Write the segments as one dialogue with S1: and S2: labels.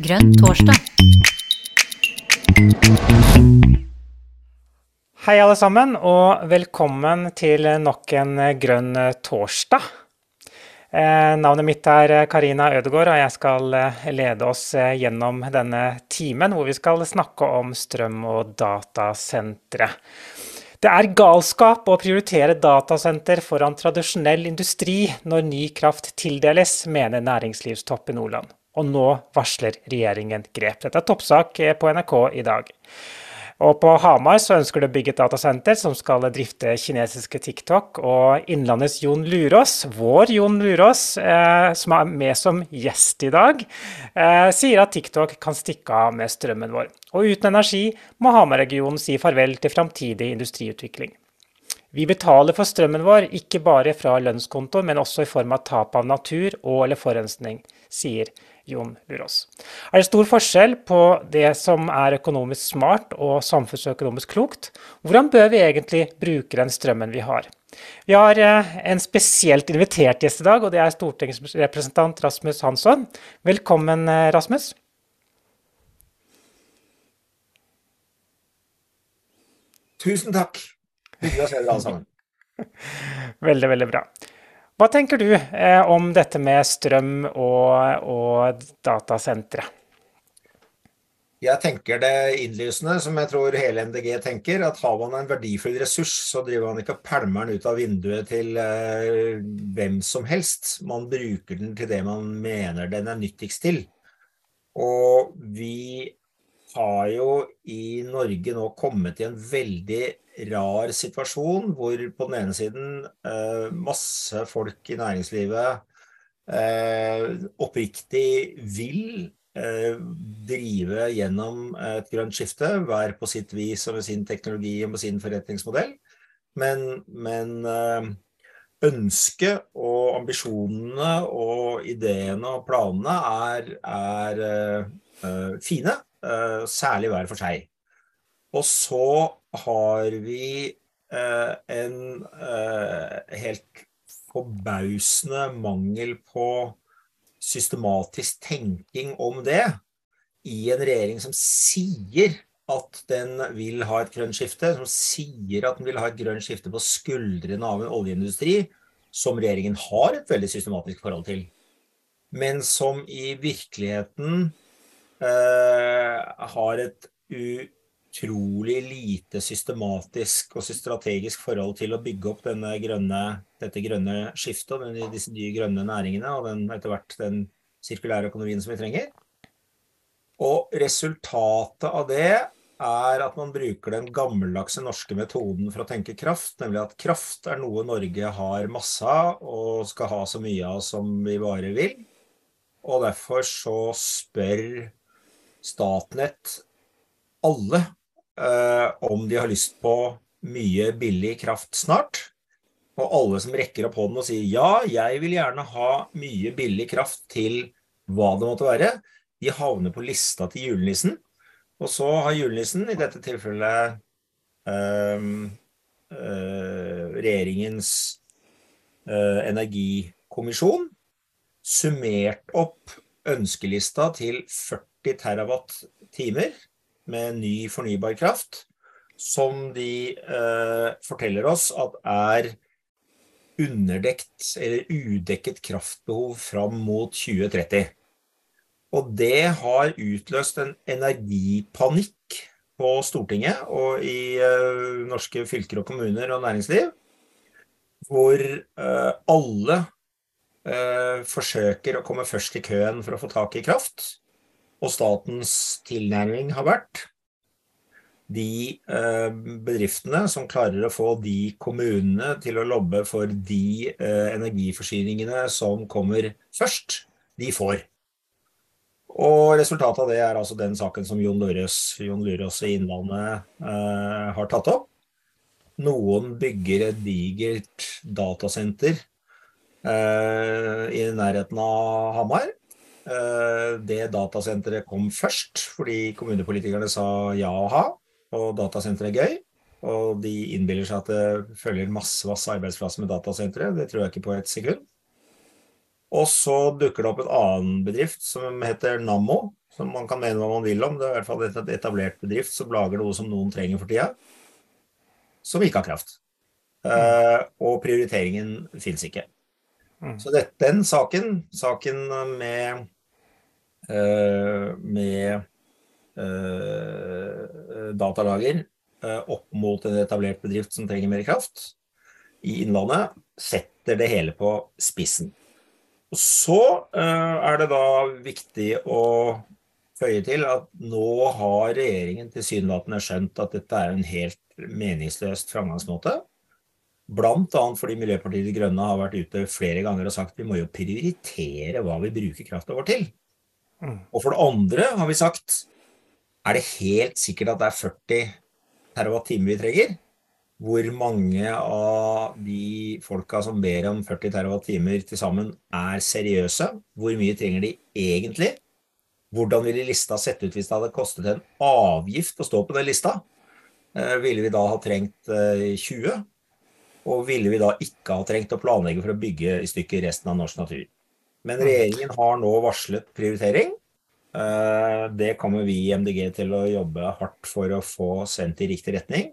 S1: Grønn torsdag.
S2: Hei, alle sammen, og velkommen til nok en grønn torsdag. Eh, navnet mitt er Karina Ødegaard, og jeg skal eh, lede oss eh, gjennom denne timen hvor vi skal snakke om strøm- og datasentre. Det er galskap å prioritere datasenter foran tradisjonell industri når ny kraft tildeles, mener næringslivstopp i Nordland. Og nå varsler regjeringen grep. Dette er toppsak på NRK i dag. Og på Hamar så ønsker de å bygge et datasenter som skal drifte kinesiske TikTok. Og Innlandets Jon Lurås, vår Jon Lurås, eh, som er med som gjest i dag, eh, sier at TikTok kan stikke av med strømmen vår. Og uten energi må Hamar-regionen si farvel til framtidig industriutvikling. Vi betaler for strømmen vår ikke bare fra lønnskonto, men også i form av tap av natur og eller forurensning, sier Jon Lurås. Er det stor forskjell på det som er økonomisk smart og samfunnsøkonomisk klokt? Hvordan bør vi egentlig bruke den strømmen vi har? Vi har eh, en spesielt invitert gjest i dag, og det er stortingsrepresentant Rasmus Hansson. Velkommen, eh, Rasmus.
S3: Tusen takk. Hyggelig å se dere alle sammen.
S2: Veldig, veldig bra. Hva tenker du eh, om dette med strøm og, og datasentre?
S3: Jeg tenker det innlysende, som jeg tror hele MDG tenker, at har man en verdifull ressurs, så driver man ikke og pælmer den ut av vinduet til eh, hvem som helst. Man bruker den til det man mener den er nyttigst til. Og vi har jo i Norge nå kommet i en veldig rar situasjon hvor på den ene siden eh, masse folk i næringslivet eh, oppriktig vil eh, drive gjennom et grønt skifte, hver på sitt vis og med sin teknologi og med sin forretningsmodell. Men, men eh, ønsket og ambisjonene og ideene og planene er, er eh, fine, eh, særlig hver for seg. Og så har vi eh, en eh, helt forbausende mangel på systematisk tenking om det i en regjering som sier at den vil ha et grønt skifte, som sier at den vil ha et grønt skifte på skuldrene av en oljeindustri, som regjeringen har et veldig systematisk forhold til, men som i virkeligheten eh, har et utrolig lite systematisk og strategisk forhold til å bygge opp grønne, dette grønne skiftet og disse nye grønne næringene og den, etter hvert den sirkulære økonomien som vi trenger. Og resultatet av det er at man bruker den gammeldagse norske metoden for å tenke kraft, nemlig at kraft er noe Norge har masse av og skal ha så mye av som vi bare vil. Og derfor så spør Statnett alle om de har lyst på mye billig kraft snart. Og alle som rekker opp hånden og sier ja, jeg vil gjerne ha mye billig kraft til hva det måtte være, de havner på lista til julenissen. Og så har julenissen, i dette tilfellet eh, eh, regjeringens eh, energikommisjon, summert opp ønskelista til 40 terawatt-timer med ny fornybar kraft, som de eh, forteller oss at er underdekt eller udekket kraftbehov fram mot 2030. Og det har utløst en energipanikk på Stortinget og i eh, norske fylker og kommuner og næringsliv, hvor eh, alle eh, forsøker å komme først i køen for å få tak i kraft og statens tilnærming har vært de eh, bedriftene som klarer å få de kommunene til å lobbe for de eh, energiforsyningene som kommer først, de får. Og resultatet av det er altså den saken som Jon Lurås, i Innlandet eh, har tatt opp. Noen bygger et digert datasenter i nærheten av Hamar. Eh, det datasenteret kom først fordi kommunepolitikerne sa ja og ha, og datasenteret er gøy. Og de innbiller seg at det følger masse, masse arbeidsplasser med datasenteret. Det tror jeg ikke på et sekund. Og så dukker det opp en annen bedrift som heter Nammo, som man kan mene hva man vil om. Det er i hvert fall et etablert bedrift som lager noe som noen trenger for tida, som ikke har kraft. Uh, og prioriteringen fins ikke. Mm. Så det, den saken, saken med, uh, med uh, datalager opp mot en etablert bedrift som trenger mer kraft i Innlandet, setter det hele på spissen. Og så er det da viktig å føye til at nå har regjeringen tilsynelatende skjønt at dette er en helt meningsløst framgangsmåte. Annet fordi Miljøpartiet De Grønne har vært ute flere ganger og sagt vi må jo prioritere hva vi bruker krafta vår til. Mm. Og for det andre har vi sagt er det helt sikkert at det er 40 TWh vi trenger? Hvor mange av de folka som ber om 40 TWh til sammen, er seriøse? Hvor mye trenger de egentlig? Hvordan ville lista sett ut hvis det hadde kostet en avgift å stå på den lista? Eh, ville vi da ha trengt 20? Eh, og ville vi da ikke ha trengt å planlegge for å bygge i stykker resten av norsk natur? Men regjeringen har nå varslet prioritering. Eh, det kommer vi i MDG til å jobbe hardt for å få sendt i riktig retning.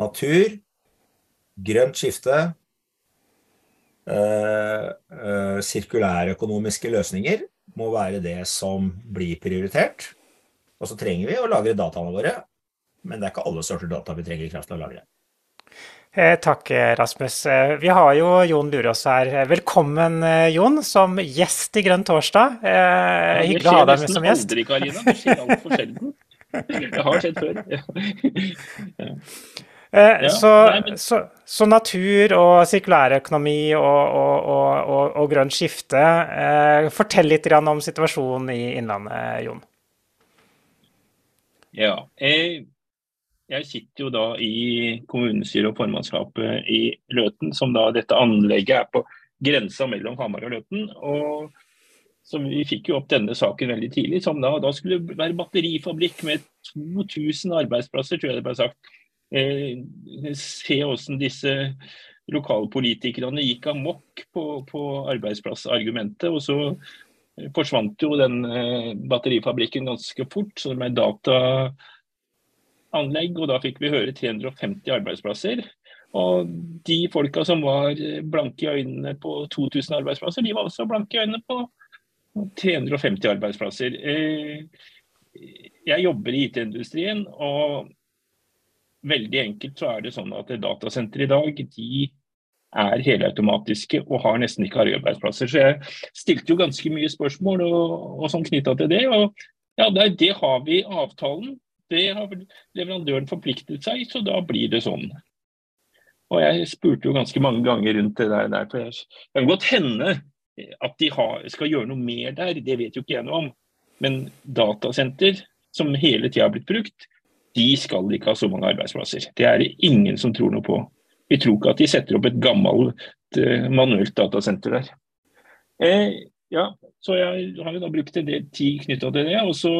S3: Natur, grønt skifte, sirkulærøkonomiske løsninger må være det som blir prioritert. Og så trenger vi å lagre dataene våre, men det er ikke alle sorter data vi trenger i kraft til å lagre.
S2: Eh, takk, Rasmus. Eh, vi har jo Jon Lurås her. Velkommen, eh, Jon, som gjest i Grønn torsdag. Hyggelig å ha deg med som gjest.
S1: Aldri, Karina. Det skjer altfor sjelden. Det har skjedd før. Ja.
S2: Ja, så, så, så, natur og sirkulærøkonomi og, og, og, og grønt skifte. Eh, fortell litt om situasjonen i Innlandet, Jon.
S1: Ja, jeg, jeg, sitter jo da i kommunestyret og formannskapet i Løten, som da dette anlegget er på grensa mellom Hamar og Løten. og så Vi fikk jo opp denne saken veldig tidlig. som Da, da skulle det være batterifabrikk med 2000 arbeidsplasser, tror jeg det ble sagt. Eh, se hvordan disse lokalpolitikerne gikk amok på, på arbeidsplassargumentet. Og så forsvant jo den eh, batterifabrikken ganske fort, så det ble dataanlegg. Og da fikk vi høre 350 arbeidsplasser. Og de folka som var blanke i øynene på 2000 arbeidsplasser, de var også blanke i øynene på 350 arbeidsplasser. Eh, jeg jobber i IT-industrien, og veldig enkelt så er det sånn at datasentre i dag de er helautomatiske og har nesten ikke arbeidsplasser. Så jeg stilte jo ganske mye spørsmål og, og sånn knytta til det. Og ja, det, har vi avtalen. Det har leverandøren forpliktet seg, så da blir det sånn. Og jeg spurte jo ganske mange ganger rundt det der. der for Det kan godt hende at de har, skal gjøre noe mer der, det vet jo ikke jeg noe om. Men datasenter som hele tida har blitt brukt, de skal ikke ha så mange arbeidsplasser. Det er det ingen som tror noe på. Vi tror ikke at de setter opp et gammelt uh, manuelt datasenter der. Eh, ja, så jeg har jo da brukt en del tid knytta til det. Og så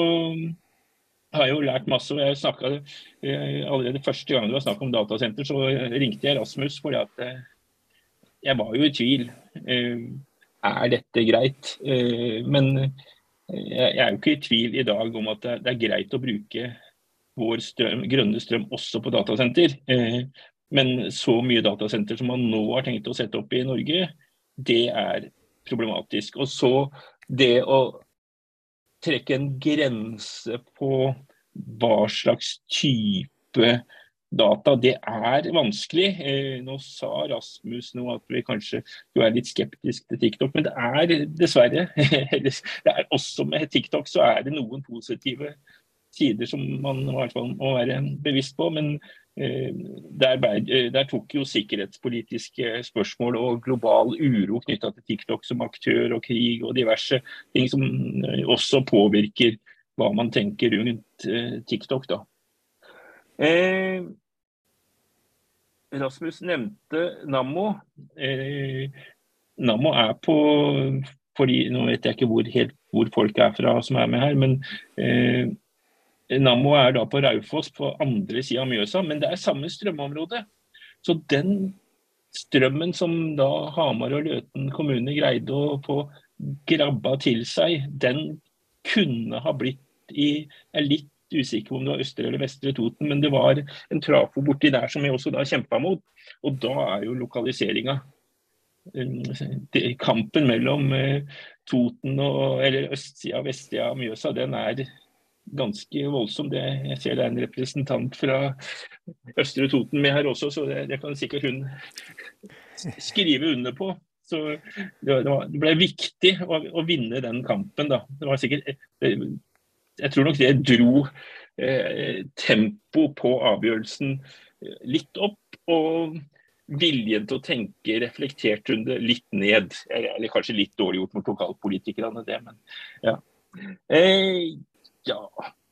S1: har jo lært masse. og jeg snakket, eh, Allerede første gang det var snakk om datasenter, så ringte jeg Rasmus fordi at eh, jeg var jo i tvil. Eh, er dette greit? Men jeg er jo ikke i tvil i dag om at det er greit å bruke vår strøm, grønne strøm også på datasenter. Men så mye datasenter som man nå har tenkt å sette opp i Norge, det er problematisk. Og så det å trekke en grense på hva slags type data, det er vanskelig. Eh, nå sa Rasmus nå at vi kanskje er litt skeptisk til TikTok, men det er dessverre det er Også med TikTok så er det noen positive sider som man i hvert fall må være bevisst på. Men der, eh, der, tok jo sikkerhetspolitiske spørsmål og global uro knytta til TikTok som aktør og krig og diverse ting som eh, også påvirker hva man tenker rundt TikTok. da. Eh, Rasmus nevnte Nammo. Eh, Nammo er på fordi, Nå vet jeg ikke hvor, helt hvor folk er fra som er med her, men eh, Nammo er da på Raufoss på andre sida av Mjøsa, men det er samme strømområde. Så den strømmen som da Hamar og Løten kommune greide å få grabba til seg, den kunne ha blitt i Jeg er litt usikker på om det var Østre eller Vestre Toten, men det var en trafo borti der som jeg også da kjempa mot. Og da er jo lokaliseringa Kampen mellom eh, Toten og eller østsida og vestsida av Mjøsa, den er ganske voldsom. Det, jeg ser det er en representant fra Østre Toten med her også, så det, det kan sikkert hun skrive under på. Så det, var, det ble viktig å, å, vinne den kampen. Da. Det var sikkert, jeg tror nok det dro eh, tempo på avgjørelsen eh, litt opp. Og viljen til å tenke reflektert rundt litt ned. Eller kanskje litt dårlig gjort mot lokalpolitikerne, det, men ja. Eh, ja,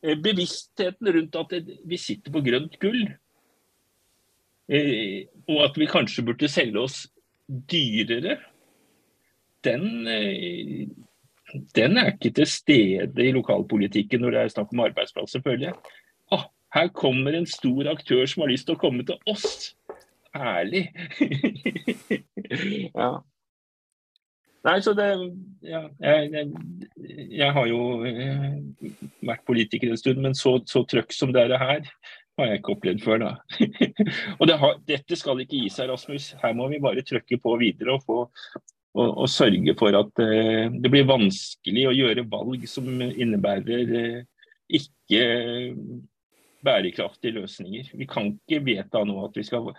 S1: eh, bevisstheten rundt at vi sitter på grønt gull, eh, og at vi kanskje burde selge oss dyrere, den, eh, den er ikke til stede i lokalpolitikken når det er snakk om arbeidsplasser, føler jeg. Ah, her kommer en stor aktør som har lyst til å komme til oss. Ærlig. ja. Nei, så det Ja, jeg, jeg, jeg har jo eh, vært politiker en stund, men så, så trøkk som det er her, har jeg ikke opplevd før, da. og det har, dette skal ikke gi seg, Rasmus. Her må vi bare trøkke på videre og, få, og, og sørge for at uh, det blir vanskelig å gjøre valg som innebærer uh, ikke bærekraftige løsninger. Vi kan ikke vedta nå at vi skal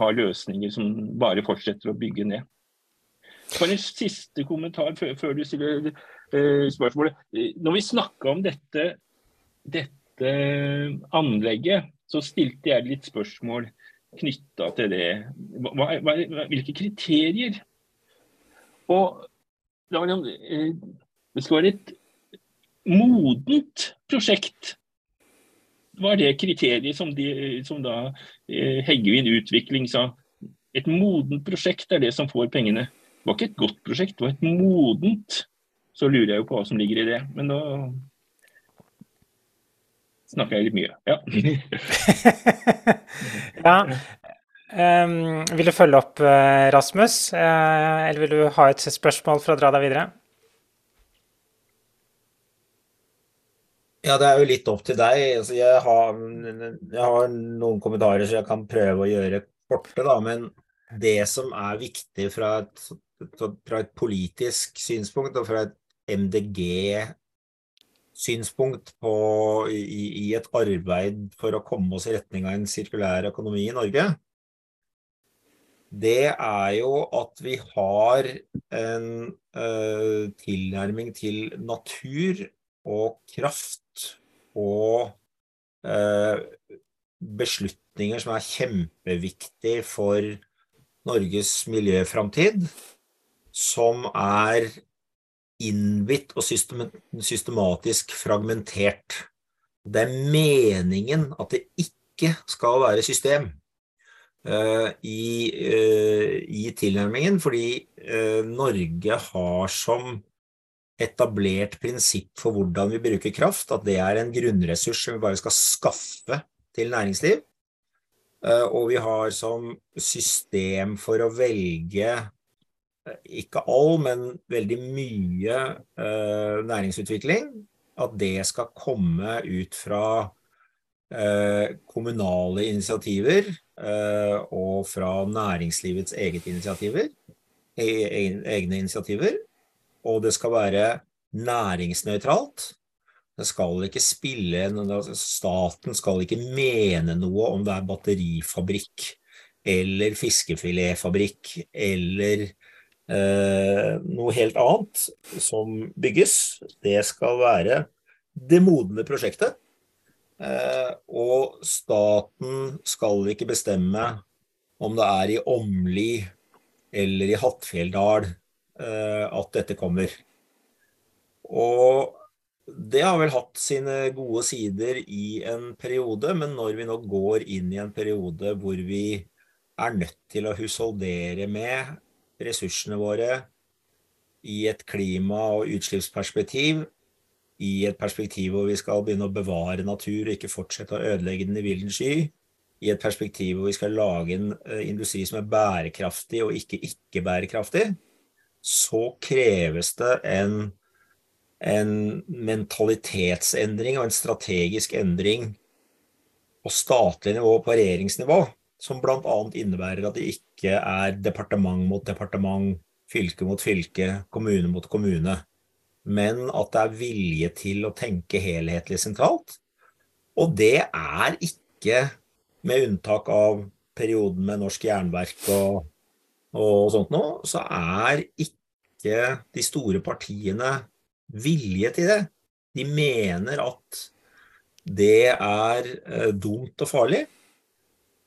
S1: ha løsninger som bare fortsetter å bygge ned. For en siste kommentar før, før du stiller uh, spørsmålet. Når vi snakka om dette, dette, anlegget, så stilte jeg litt spørsmål knytta til det. Hva, hva, hvilke kriterier? Og eh, det skal være et modent prosjekt. Var det kriteriet som, de, som da eh, Heggevin Utvikling sa? Et modent prosjekt er det som får pengene. Det var ikke et godt prosjekt, det var et modent. Så lurer jeg jo på hva som ligger i det. Men da snakker jeg litt mye. Ja.
S2: ja. Um, vil du følge opp, eh, Rasmus? Uh, eller vil du ha et spørsmål for å dra deg videre?
S3: Ja, det er jo litt opp til deg. Altså, jeg, har, jeg, har, noen kommentarer så jeg kan prøve å gjøre korte, da. Men det som er viktig fra et fra et politisk synspunkt og fra et MDG-synspunkt i, i, et arbeid for å komme oss i retning av en sirkulær økonomi i Norge, det er jo at vi har en uh, tilnærming til natur og kraft og uh, beslutninger som er kjempeviktig for Norges miljøframtid som er innbitt og systematisk fragmentert. Det er meningen at det ikke skal være system uh, i, uh, i, tilnærmingen, fordi uh, Norge har som etablert prinsipp for hvordan vi bruker kraft, at det er en grunnressurs som vi bare skal skaffe til næringsliv. Og vi har som system for å velge ikke all, men veldig mye eh, næringsutvikling, at det skal komme ut fra eh, kommunale initiativer eh, og fra næringslivets eget initiativer, e, e, egne initiativer. Og det skal være næringsnøytralt. Det skal ikke spille altså Staten skal ikke mene noe om det er batterifabrikk eller fiskefiletfabrikk eller Eh, noe helt annet som bygges, det skal være det modne prosjektet. Eh, og staten skal ikke bestemme om det er i Åmli eller i Hattfjelldal eh, at dette kommer. Og det har vel hatt sine gode sider i en periode, men når vi nå går inn i en periode hvor vi er nødt til å husholdere med ressursene våre i et klima- og utslippsperspektiv, i et perspektiv hvor vi skal begynne å bevare natur og ikke fortsette å ødelegge den i villen sky, i et perspektiv hvor vi skal lage en industri som er bærekraftig og ikke ikke-bærekraftig, så kreves det en, en mentalitetsendring og en strategisk endring på statlig nivå og på regjeringsnivå, som bl.a. innebærer at det ikke er departement mot departement, fylke mot fylke, kommune mot kommune, men at det er vilje til å tenke helhetlig sentralt. Og det er ikke, med unntak av perioden med Norsk Jernverk og, og sånt noe, så er ikke de store partiene vilje til det. De mener at det er eh, dumt og farlig.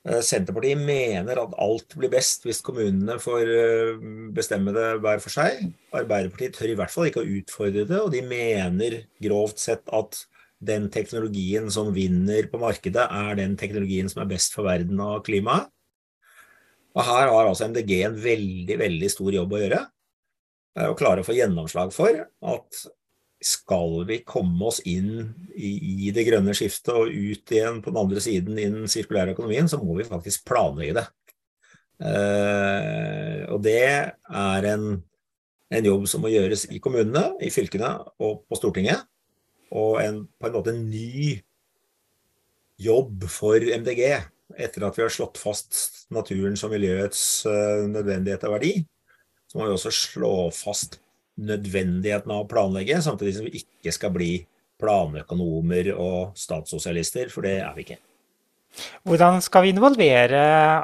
S3: Eh, Senterpartiet mener at alt blir best hvis kommunene får eh, bestemme det hver for seg. Arbeiderpartiet tør i hvert fall ikke å utfordre det, og de mener grovt sett at den teknologien som vinner på markedet, er den teknologien som er best for verden og klimaet. Og her har altså MDG en veldig, veldig stor jobb å gjøre. Å klare å få gjennomslag for at skal vi komme oss inn i, det grønne skiftet og ut igjen på den andre siden i den sirkulære økonomien, så må vi faktisk planlegge det. Eh, og det er en, en, jobb som må gjøres i kommunene, i fylkene og på Stortinget. Og en, på en måte en ny jobb for MDG etter at vi har slått fast naturens og miljøets uh, nødvendighet og verdi. Så må vi også slå fast nødvendigheten av å planlegge, samtidig som vi ikke skal bli planøkonomer og statssosialister, for det er vi ikke.
S2: Hvordan skal vi involvere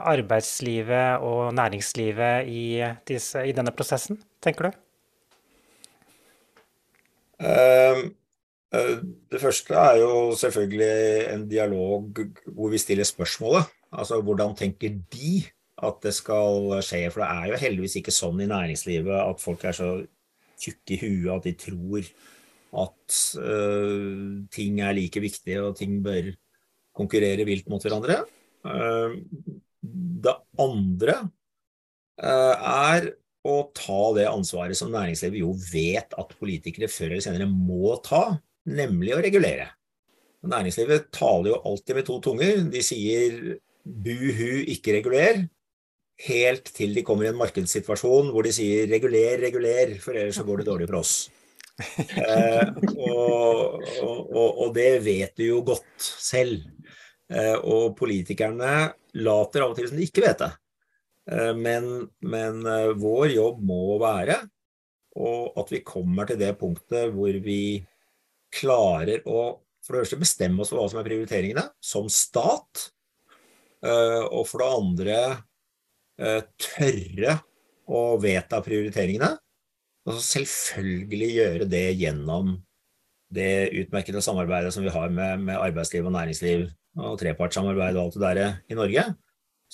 S2: arbeidslivet og næringslivet i, disse, i denne prosessen, tenker du?
S3: Ehm, eh, det første er jo selvfølgelig en dialog hvor vi stiller spørsmålet. Altså hvordan tenker de at det skal skje? For det er jo heldigvis ikke sånn i næringslivet at folk er så tjukke i huet at de tror at uh, ting er like viktige og ting bør konkurrere vilt mot hverandre. Uh, det andre uh, er å ta det ansvaret som næringslivet jo vet at politikere før eller senere må ta, nemlig å regulere. Næringslivet taler jo alltid med to tunger. De sier buhu, ikke reguler helt til de kommer i en markedssituasjon hvor de sier 'reguler, reguler', for ellers så går det dårlig for oss. Eh, og, og, og, det vet du jo godt selv. Eh, og politikerne later av og til som de ikke vet det. Eh, men, men eh, vår jobb må være at vi kommer til det punktet hvor vi klarer å for det første bestemme oss for hva som er prioriteringene som stat. Eh, og for det andre tørre å vedta prioriteringene. Og selvfølgelig gjøre det gjennom det utmerkede samarbeidet som vi har med, med arbeidsliv og næringsliv og trepartssamarbeid og alt det der i Norge.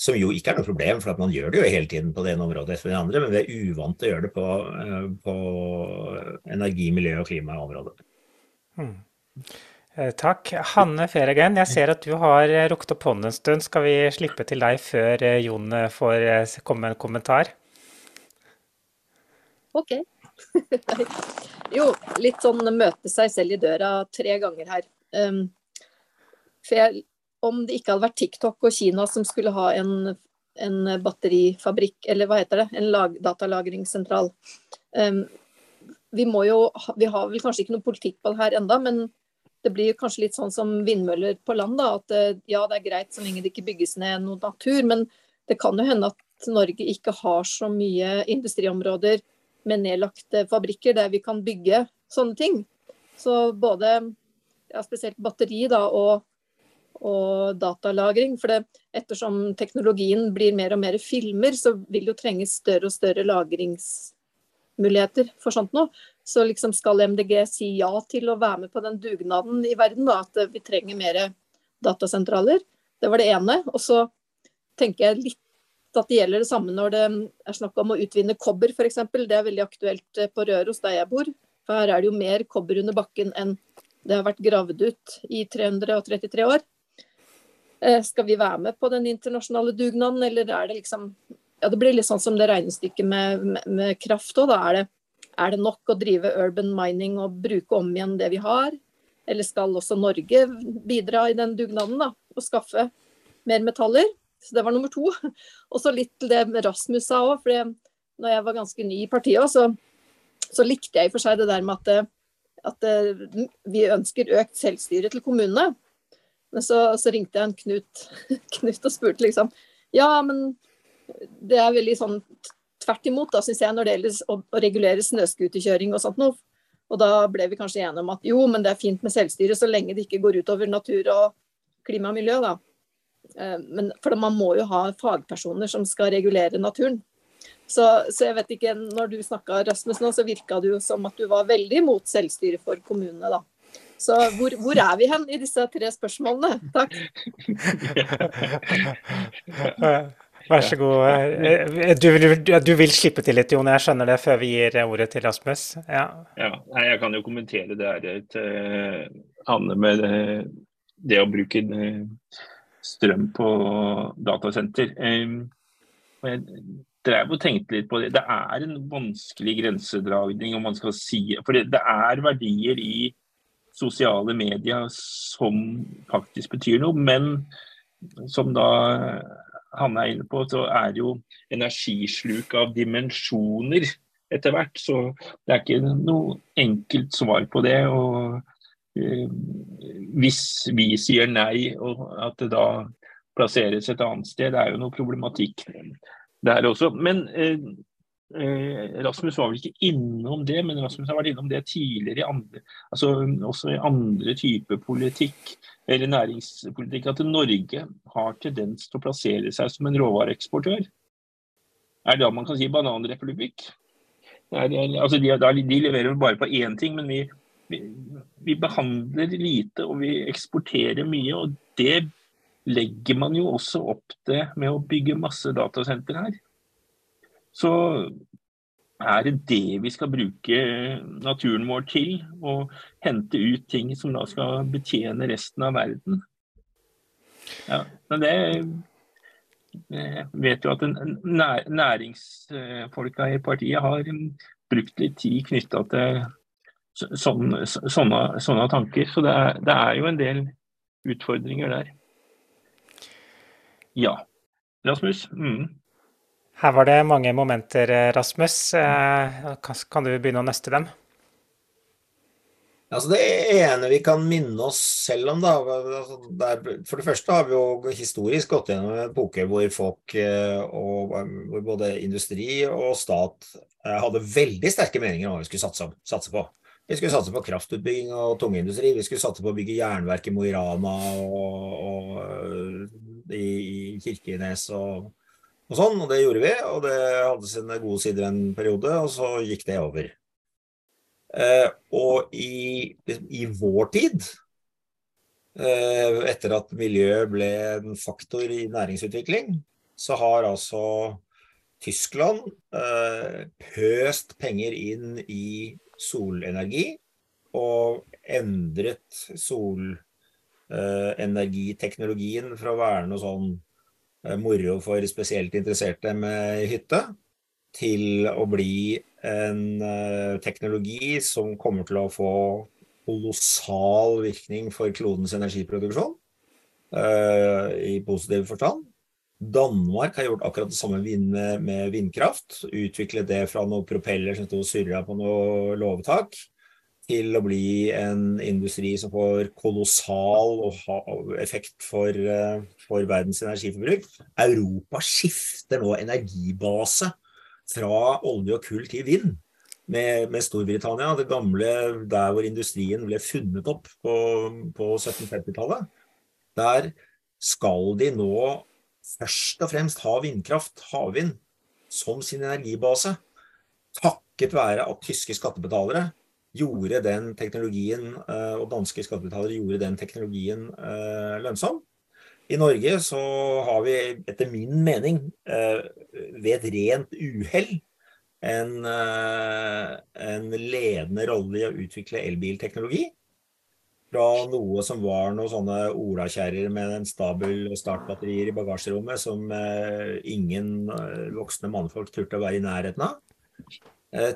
S3: Som jo ikke er noe problem, for man gjør det jo hele tiden på det ene området etter det andre, men vi er uvant til å gjøre det på, eh, på energi-, miljø- og klimaområdet. Hmm.
S2: Eh, takk. Hanne Feregen, jeg ser at du har eh, rukket opp hånden en stund. Skal vi slippe til deg før eh, Jon får komme med en kommentar?
S4: OK. jo, litt sånn møte seg selv i døra tre ganger her. Um, for jeg, om det ikke hadde vært TikTok og Kina som skulle ha en, en batterifabrikk, eller hva heter det, en lag, datalagringssentral um, Vi jo, vi har vel kanskje ikke noe politikk på det her enda, men det blir kanskje litt sånn som vindmøller på land. Da, at eh, ja, det er greit så lenge det ikke bygges ned noe natur, men det kan jo hende at Norge ikke har så mye industriområder med nedlagte fabrikker der vi kan bygge sånne ting. Så både ja, spesielt batteri da, og, og datalagring. For det, ettersom teknologien blir mer og mer filmer, så vil det jo trenges større og større lagringsmuligheter for sånt noe. Så liksom skal MDG si ja til å være med på den dugnaden i verden, da, at vi trenger mer datasentraler. Det var det ene. Og så tenker jeg litt at det gjelder det samme når det er snakk om å utvinne kobber f.eks. Det er veldig aktuelt på Røros der jeg bor. For her er det jo mer kobber under bakken enn det har vært gravd ut i 333 år. Eh, skal vi være med på den internasjonale dugnaden, eller er det liksom Ja, det blir litt sånn som det regnestykket med, med, med kraft òg. Da er det er det nok å drive urban mining og bruke om igjen det vi har? Eller skal også Norge bidra i den dugnaden da, og skaffe mer metaller. Så det var nummer to. Og så litt til det Rasmus sa òg. For når jeg var ganske ny i partiet, så, så, likte jeg i og for seg det der med at, at vi ønsker økt selvstyre til kommunene. Men så, så ringte jeg en Knut, Knut og spurte liksom Ja, men det er veldig sånn tvert imot, da, syns jeg, når det gjelder å, å regulere snøscooterkjøring og sånt noe. Og da ble vi kanskje enige om at jo, men det er fint med selvstyre så lenge det ikke går utover natur og klima og miljø, da. Eh, men, for man må jo ha fagpersoner som skal regulere naturen. Så, så jeg vet ikke, når du snakka Rasmus nå, så virka det jo som at du var veldig imot selvstyre for kommunene, da. Så hvor, hvor, er vi hen i disse tre spørsmålene? Takk.
S2: Vær så god. Du, du, du, vil slippe til litt, Jon. Jeg skjønner det før vi gir ordet til Rasmus. Ja.
S1: ja jeg kan jo kommentere det her til Anne med det, det å bruke strøm på datasenter. Jeg drev og tenkte litt på det. Det er en vanskelig grensedragning om man skal si For det, det er verdier i sosiale medier som faktisk betyr noe. Men som da Hanne er inne på, så er jo energisluk av dimensjoner etter hvert. Så det er ikke noe enkelt svar på det. og eh, Hvis vi sier nei, og at det da plasseres et annet sted, det er jo noe problematikk der også. Men eh, Rasmus var vel ikke innom det, men Rasmus har vært innom det tidligere i andre, altså også i andre typer politikk eller næringspolitikk at Norge har tendens til å plassere seg som en råvareeksportør. Er det da man kan si bananrepublikk? altså de, de, leverer bare på én ting, men vi, vi, vi, behandler lite og vi eksporterer mye. og Det legger man jo også opp til med å bygge masse datasentre her. Så er det det vi skal bruke naturen vår til? Å hente ut ting som da skal betjene resten av verden? Ja, men det jeg vet jo at nær, næringsfolka i partiet har brukt litt tid knytta til sånne, sånne, sånne, tanker. Så det er, det er jo en del utfordringer der. Ja. Rasmus? Mm.
S2: Her var det mange momenter, eh, Rasmus. Eh, kan du begynne å nøste dem?
S3: Altså det ene vi kan minne oss selv om, da altså For det første har vi jo historisk gått gjennom en epoke hvor folk eh, og hvor både industri og stat hadde veldig sterke meninger om hva vi skulle satse, på. Vi skulle satse på kraftutbygging og tungindustri. Vi skulle satse på å bygge jernverk i Mo i Rana og, og i, i Kirkenes og og sånn, og det gjorde vi, og det hadde sine gode sider en periode, og så gikk det over. Eh, og i, i, vår tid, eh, etter at miljø ble en faktor i næringsutvikling, så har altså Tyskland eh, pøst penger inn i solenergi og endret solenergiteknologien fra å være noe sånn Eh, moro for spesielt interesserte med hytte, til å bli en eh, teknologi som kommer til å få kolossal virkning for klodens energiproduksjon, uh, i positiv forstand. Danmark har gjort akkurat det samme med vindkraft. Utviklet det fra noen propeller som sto og surra på noe låvetak, til å bli en industri som får kolossal effekt for, eh, for verdens energiforbruk. Europa skifter nå energibase fra olje og kull til vind. Med, med, Storbritannia, det gamle der hvor industrien ble funnet opp på, på 1750-tallet. Der skal de nå først og fremst ha vindkraft, havvind, som sin energibase. Takket være at tyske skattebetalere gjorde den teknologien, eh, og danske skattebetalere gjorde den teknologien eh, lønnsom. I Norge så har vi etter min mening eh, ved et rent uhell en, en ledende rolle i å utvikle elbilteknologi. Fra noe som var noen sånne olakjerrer med en stabel startbatterier i bagasjerommet som ingen voksne mannfolk turte å være i nærheten av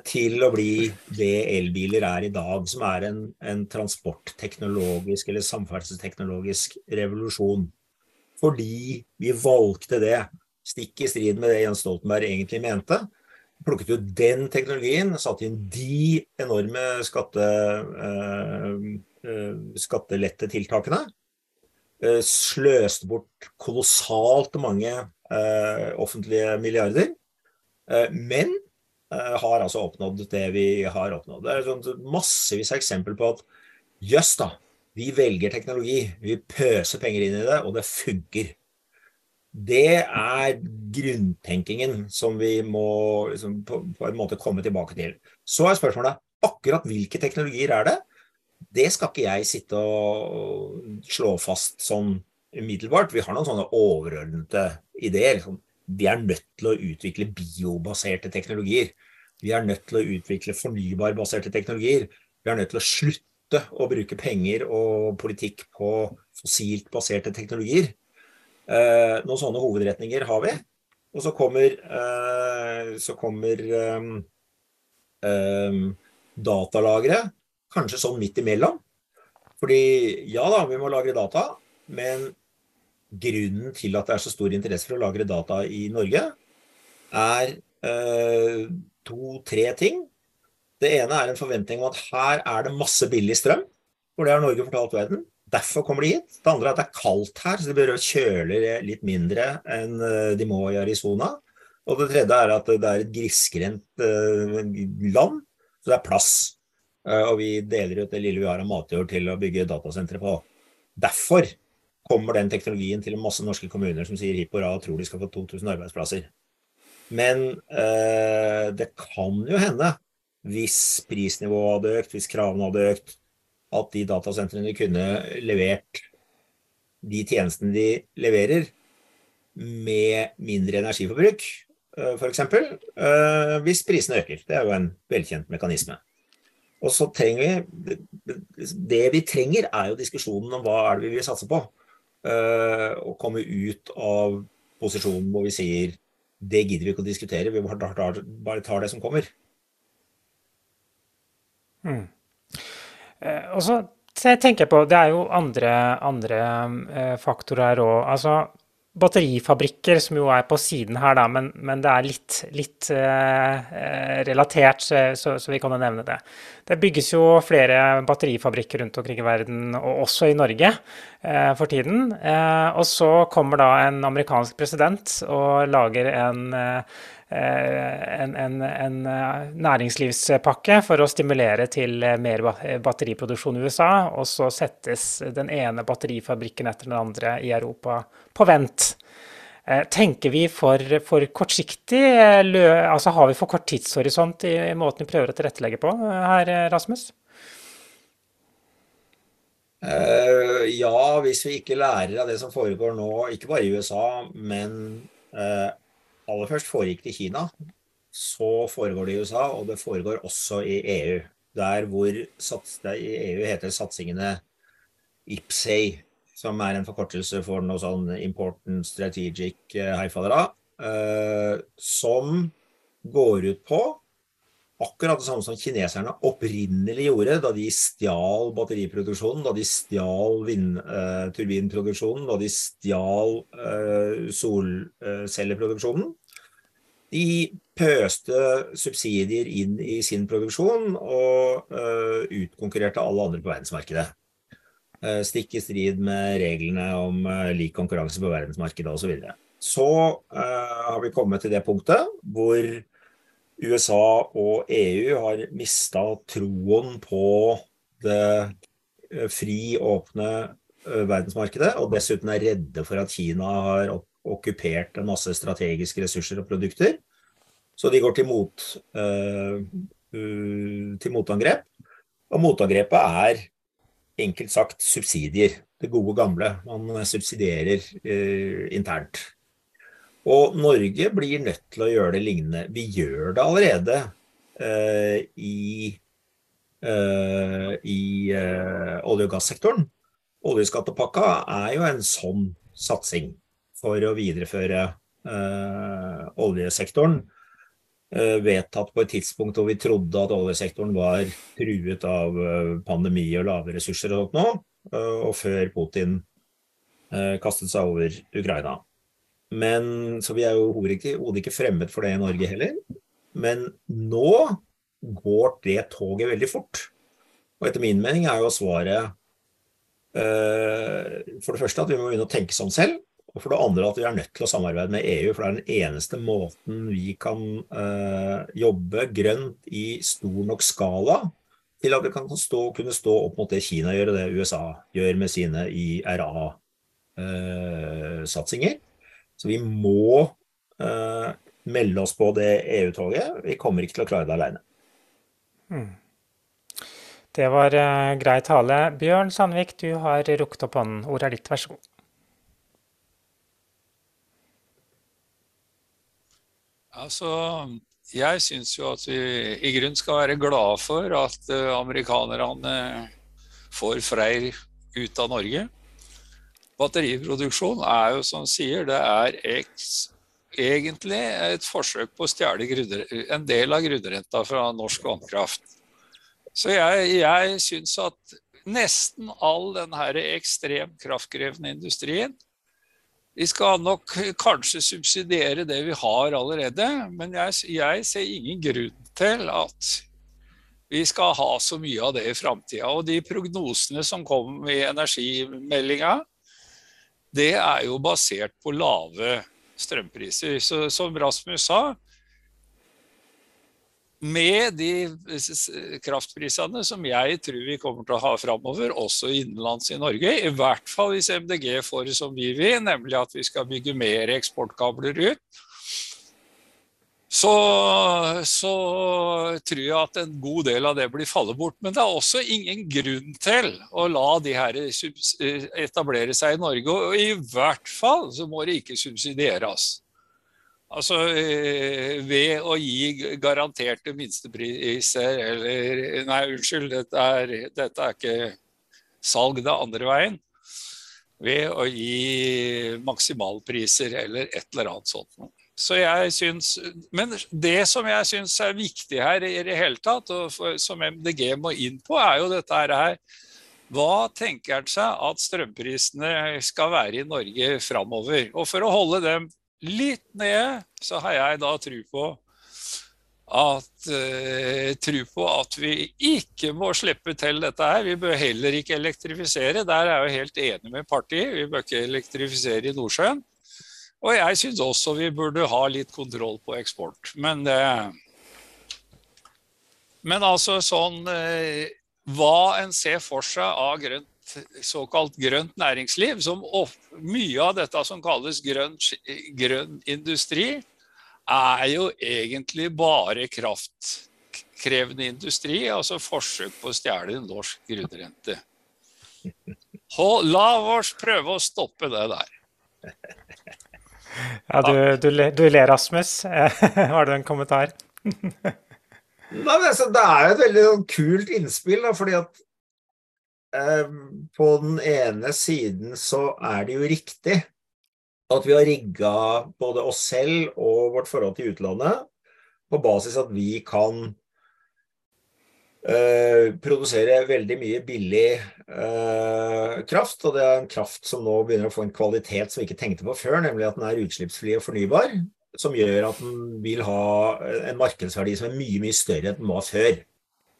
S3: til å bli det elbiler er i dag, som er en, en transportteknologisk eller samferdselsteknologisk revolusjon. fordi vi valgte det, stikk i strid med det Jens Stoltenberg egentlig mente. Plukket ut den teknologien, satte inn de enorme skatte, skattelette tiltakene. Sløste bort kolossalt mange offentlige milliarder. Men har altså oppnådd det vi har oppnådd. Det er sånn massevis av eksempler på at jøss da, vi velger teknologi, vi pøser penger inn i det, og det funker. Det er grunntenkingen som vi må liksom, på, på, en måte komme tilbake til. Så er spørsmålet akkurat hvilke teknologier er det? Det skal ikke jeg sitte og slå fast sånn umiddelbart. Vi har noen sånne overordnede ideer. Sånn vi er nødt til å utvikle biobaserte teknologier. Vi er nødt til å utvikle fornybarbaserte teknologier. Vi er nødt til å slutte å bruke penger og politikk på fossilt baserte teknologier. Eh, noen sånne hovedretninger har vi. Og så kommer, eh, så kommer eh, datalagre kanskje sånn midt imellom. Fordi ja da, vi må lagre data, men grunnen til at det er så stor interesse for å lagre data i Norge, er eh, to-tre ting. Det ene er en forventning om at her er det masse billig strøm. For det har Norge fortalt verden. Derfor kommer de hit. Det andre er at det er kaldt her, så de bør kjøle litt mindre enn eh, de må i Arizona. Og det tredje er at det er et grisgrendt eh, land, så det er plass. Eh, og vi deler ut det lille vi har av matjord til å bygge datasentre på. Derfor kommer den teknologien til masse norske kommuner som sier hipp hurra og tror de skal få 2000 arbeidsplasser. Men eh, det kan jo hende, hvis prisnivået hadde økt, hvis kravene hadde økt, at de datasentrene kunne levert de tjenestene de leverer, med mindre energiforbruk, eh, f.eks. Eh, hvis prisene øker. Det er jo en velkjent mekanisme. Og så trenger vi Det vi trenger, er jo diskusjonen om hva er det vi vil satse på å eh, komme ut av posisjonen hvor vi sier det gidder vi ikke å diskutere, vi bare tar det som kommer.
S2: Mm. Eh, og så tenker jeg på, Det er jo andre, andre eh, faktorer her òg. Altså, batterifabrikker, som jo er på siden her, da, men, men det er litt, litt eh, relatert, så, så, vi kan jo nevne det. Det bygges jo flere batterifabrikker rundt omkring i verden, og også i Norge eh, for tiden. Eh, og så kommer da en amerikansk president og lager en eh, Eh, en, en, en, eh, næringslivspakke for å stimulere til eh, mer batteriproduksjon i USA. Og så settes den ene batterifabrikken etter den andre i Europa på vent. Tenker vi for, for kortsiktig? Altså har vi for kort tidshorisont i måten vi prøver å tilrettelegge på her, Rasmus?
S3: Ja, hvis vi ikke lærer av det som foregår nå, ikke bare i USA, men aller først foregikk det i Kina. Så foregår det i USA, og det foregår også i EU. Der hvor det i EU heter satsingene IPSEI, som er en forkortelse for noe sånn Important Strategic eh, Haifadra, eh, som går ut på akkurat det samme som kineserne opprinnelig gjorde da de stjal batteriproduksjonen, da de stjal vindturbinproduksjonen, da de stjal uh, solcelleproduksjonen. De pøste subsidier inn i sin produksjon og uh, utkonkurrerte alle andre på verdensmarkedet. Stikk i strid med reglene om lik konkurranse på verdensmarkedet osv. Så, videre. så har vi kommet til det punktet hvor USA og EU har mista troen på det eh, fri, åpne eh, verdensmarkedet, og dessuten er redde for at Kina har okkupert en masse strategiske ressurser og produkter. Så de går til, mot, uh, til motangrep. Og motangrepet er enkelt sagt subsidier. Det gode gamle. Man subsidierer internt. Og Norge blir nødt til å gjøre det lignende. Vi gjør det allerede uh, i, uh, i uh, olje- og gassektoren. Oljeskattepakka er jo en sånn satsing for å videreføre oljesektoren. vedtatt på et tidspunkt hvor vi trodde at oljesektoren var truet av pandemi og lave ressurser og sånt nå, og før Putin kastet seg over Ukraina. Men, så vi er jo overhodet ikke fremmed for det i Norge heller. Men nå går det toget veldig fort. Og etter min mening er jo svaret uh, for det første at vi må begynne å tenke sånn selv. Og for det andre at vi er nødt til å samarbeide med EU, for det er den eneste måten vi kan uh, jobbe grønt i stor nok skala til at vi kan stå, kunne stå opp mot det Kina gjør, og det USA gjør med sine IRA-satsinger. Uh, Så vi må uh, melde oss på det EU-toget. Vi kommer ikke til å klare det alene.
S2: Mm. Det var uh, grei tale. Bjørn Sandvik, du har rukket opp hånden. Ordet er ditt, vær så god.
S5: Altså, jeg syns jo at vi i grunn skal være glade for at uh, amerikanerne får Freyr ut av Norge. Batteriproduksjon er jo som sier, det er eks, egentlig et forsøk på å stjele en del av grunnrenta fra norsk vannkraft. Så jeg, jeg syns at nesten all den her ekstremt kraftkrevende industrien Vi skal nok kanskje subsidiere det vi har allerede, men jeg, jeg ser ingen grunn til at vi skal ha så mye av det i framtida. Og de prognosene som kom i energimeldinga, det er jo basert på lave strømpriser. Så som Rasmus sa, med de kraftprisene som jeg tror vi kommer til å ha framover, også innenlands i Norge, i hvert fall hvis MDG får det som vi vil, nemlig at vi skal bygge mer eksportkabler ut, så, så, tror jeg at en god del av det blir falle bort. Men det er også ingen grunn til å la de her etablere seg i Norge. Og i hvert fall så må det ikke subsidieres. Altså eh, ved å gi garanterte minstepriser eller Nei, unnskyld, dette er, dette er ikke salg, det andre veien. Ved å gi maksimalpriser eller et eller annet sånt. Så jeg syns, Men det som jeg syns er viktig her i det hele tatt, og som MDG må inn på, er jo dette her hva tenker han seg at strømprisene skal være i Norge framover? Og for å holde dem litt nede, så har jeg da tro på at, uh, tro på at vi ikke må slippe til dette her. Vi bør heller ikke elektrifisere. Der er jeg jo helt enig med partiet. Vi bør ikke elektrifisere i Nordsjøen. Og jeg syns også vi burde ha litt kontroll på eksport. Men, det men altså sånn uh, Hva en ser for seg av grønt såkalt grønt næringsliv, som mye av dette som kalles grønn, grønn industri, er jo egentlig bare kraftkrevende industri, altså forsøk på å stjele norsk grunnrente. La oss prøve å stoppe det der.
S2: Ja, du, du, du ler, Rasmus. Har du en kommentar?
S3: Nei, altså, Det er jo et veldig sånn kult innspill, da, fordi at eh, på den ene siden så er det jo riktig at vi har rigga både oss selv og vårt forhold til utlandet på basis at vi kan uh, produsere veldig mye billig uh, kraft. Og det er en kraft som nå begynner å få en kvalitet som vi ikke tenkte på før, nemlig at den er utslippsfri og fornybar. Som gjør at den vil ha en markedsverdi som er mye, mye større enn den var før.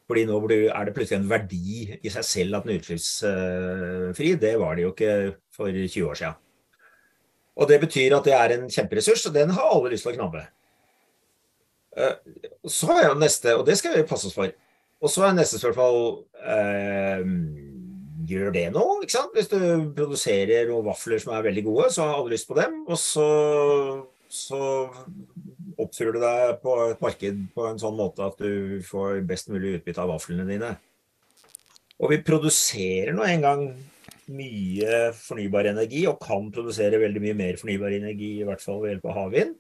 S3: Fordi nå er det plutselig en verdi i seg selv at den er utslippsfri. Det var det jo ikke for 20 år siden. Og det betyr at det er en kjemperessurs, og den har alle lyst til å knabbe. så så jeg jo neste, og det skal vi passe oss for. Og så er neste spørsmål eh, Gjør det noe? ikke sant? Hvis du produserer noen vafler som er veldig gode, så har alle lyst på dem. Og så, så oppfører du deg på et marked på en sånn måte at du får best mulig utbytte av vaflene dine. Og vi produserer nå engang mye fornybar energi, og kan produsere veldig mye mer fornybar energi, i hvert fall ved hjelp av havvind.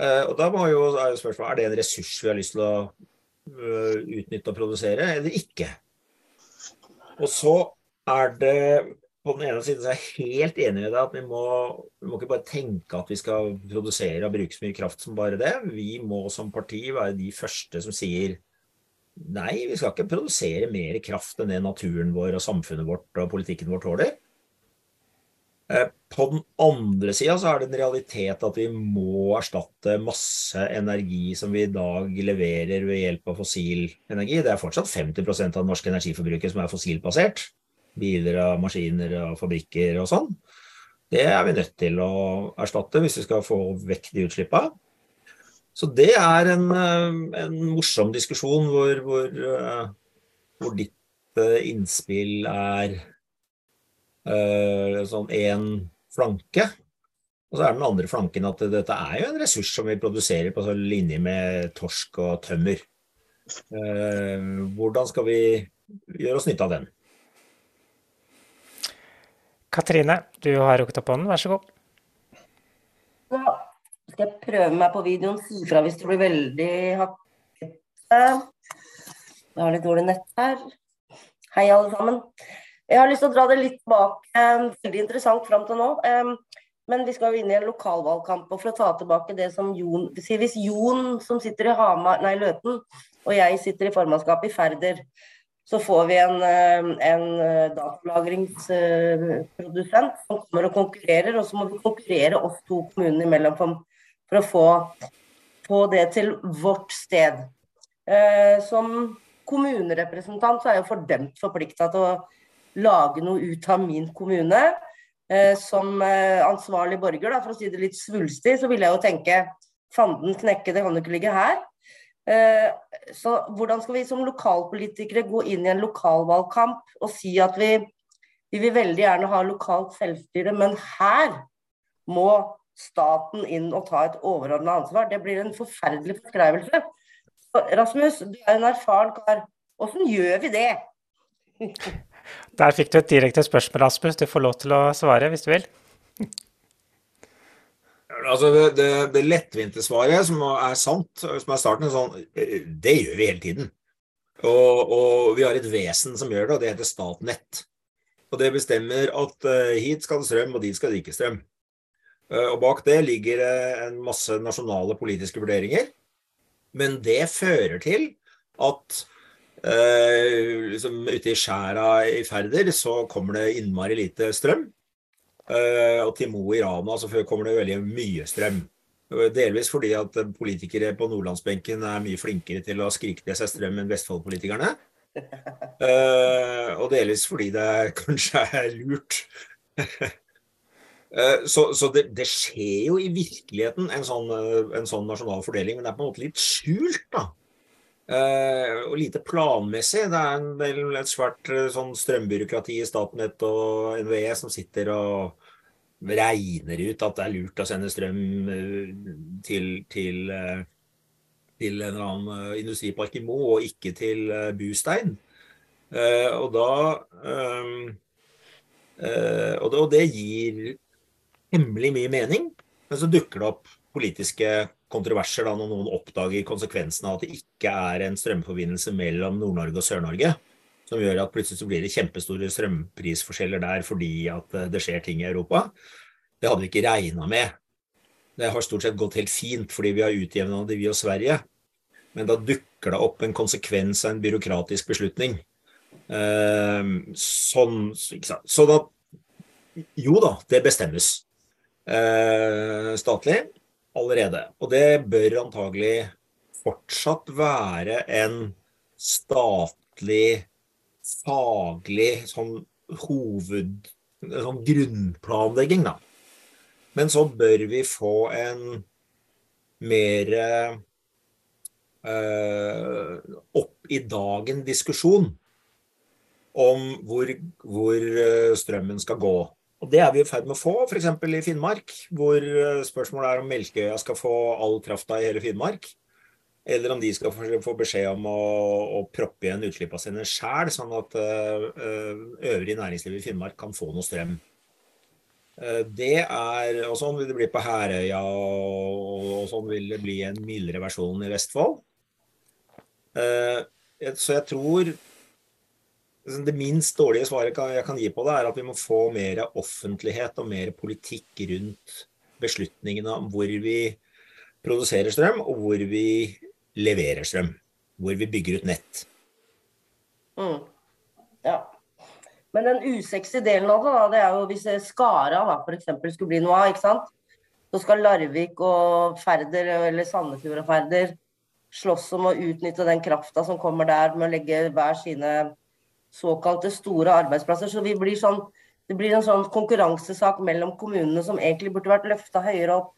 S3: Eh, og da må jo, er spørsmålet er det en ressurs vi har lyst til å utnytte og produsere, eller ikke. Og så er det på den ene siden så er jeg helt enig med deg at vi må, vi må, ikke bare tenke at vi skal produsere og bruke så mye kraft som bare det. Vi må som parti være de første som sier nei, vi skal ikke produsere mer kraft enn det naturen vår og samfunnet vårt og politikken vår tåler. Eh, på den andre sida så er det en realitet at vi må erstatte masse energi som vi i dag leverer ved hjelp av fossil energi. Det er fortsatt 50% av det norske energiforbruket som er fossilbasert. Biler og maskiner og fabrikker og sånn. Det er vi nødt til å erstatte hvis vi skal få vekk de utslippa. Så det er en, eh, en morsom diskusjon hvor, hvor, eh, hvor ditt innspill er sånn én flanke. Og så er den andre flanken at dette er jo en ressurs som vi produserer på sånn linje med torsk og tømmer. Uh, hvordan skal vi gjøre oss nytte av den?
S2: Katrine, du har rukket opp hånden, vær så god.
S6: Ja, skal jeg prøve meg på videoen. Si fra hvis det blir veldig hakkete. Jeg har litt dårlig nett her. Hei, alle sammen. Jeg har lyst til å dra det litt bak. Veldig interessant fram til nå. Men vi skal jo inn i en lokalvalgkamp. Og for å ta tilbake det som Jon Hvis Jon som sitter i Hamar, nei, Løten, og jeg sitter i formannskapet i Færder, så får vi en, en datalagringsprodusent som kommer og konkurrerer. Og så må vi konkurrere oss to kommunene imellom for, for å få, få, det til vårt sted. Som kommunerepresentant så er jeg fordømt forplikta til å lage noe ut av min kommune. Eh, som eh, ansvarlig borger, da, for å si det litt svulstig, så ville jeg jo tenke fanden knekke, det kan jo ikke ligge her. Eh, så hvordan skal vi som lokalpolitikere gå inn i en lokalvalgkamp og si at vi, vi vil veldig gjerne ha lokalt selvstyre, men her må staten inn og ta et overordna ansvar. Det blir en forferdelig forskrivelse. Rasmus, du er en erfaren kar. Åssen gjør vi det?
S2: Der fikk du et direkte spørsmål, Rasmus. Du får lov til å svare hvis du vil.
S3: Altså det, det, lettvinte svaret, som er sant, som er starten, sånn Det gjør vi hele tiden. Og, og, vi har et vesen som gjør det, og det heter Statnett. Og det bestemmer at uh, hit skal det strøm, og dit skal det ikke strøm. Uh, og bak det ligger uh, en masse nasjonale politiske vurderinger. Men det fører til at Uh, liksom ute i skjæra i Færder så kommer det innmari lite strøm. Uh, og til Mo i Rana så kommer det veldig mye strøm. Delvis fordi at politikere på nordlandsbenken er mye flinkere til å skrike til seg strøm enn Vestfold-politikerne. Uh, og delvis fordi det kanskje er lurt. så, så det, det, skjer jo i virkeligheten en sånn, en sånn nasjonal fordeling, men det er på en måte litt skjult, da. Uh, og lite planmessig. Det er en del, et svært uh, sånn strømbyråkrati i Statnett og NVE som sitter og regner ut at det er lurt å sende strøm uh, til, til, til, en eller annen industripark i Mo, og ikke til Bustein. og da og det gir hemmelig mye mening, men så dukker det opp politiske kontroverser da, når noen oppdager konsekvensen av at det ikke er en strømforbindelse mellom Nord-Norge og Sør-Norge. Som gjør at plutselig så blir det kjempestore strømprisforskjeller der fordi at eh, det skjer ting i Europa. Det hadde vi ikke regna med. Det har stort sett gått helt fint fordi vi har utjevna det, vi og Sverige. Men da dukker det opp en konsekvens av en byråkratisk beslutning. Eh, sånn, at Jo da, det bestemmes eh, statlig allerede. Og det bør antagelig fortsatt være en statlig, faglig sånn hoved... sånn grunnplanlegging, da. Men så bør vi få en mer øh, opp i dagen diskusjon om hvor, hvor eh, strømmen skal gå. Og Det er vi i ferd med å få, f.eks. i Finnmark, hvor eh, spørsmålet er om Melkeøya skal få all krafta i hele Finnmark. Eller om de skal få beskjed om å, å proppe igjen utslippa sine sjæl, sånn at uh, øvrig næringsliv i Finnmark kan få noe strøm. Det er, og Sånn vil det bli på Herøya, og, sånn vil det bli en mildere versjon i Vestfold. Så jeg tror det minst dårlige svaret jeg kan gi på det, er at vi må få mer offentlighet og mer politikk rundt beslutningene om hvor vi produserer strøm, og hvor vi leverer strøm. Hvor vi bygger ut nett.
S6: Mm. Ja. Men den usexy delen av det, da, det er jo hvis Skara da, f.eks. skulle bli noe av, ikke sant. Så skal Larvik og Færder, eller Sandefjord og Færder, slåss om å utnytte den krafta som kommer der med å legge hver sine såkalte store arbeidsplasser. Så blir sånn, det blir en sånn konkurransesak mellom kommunene som egentlig burde vært løfta høyere opp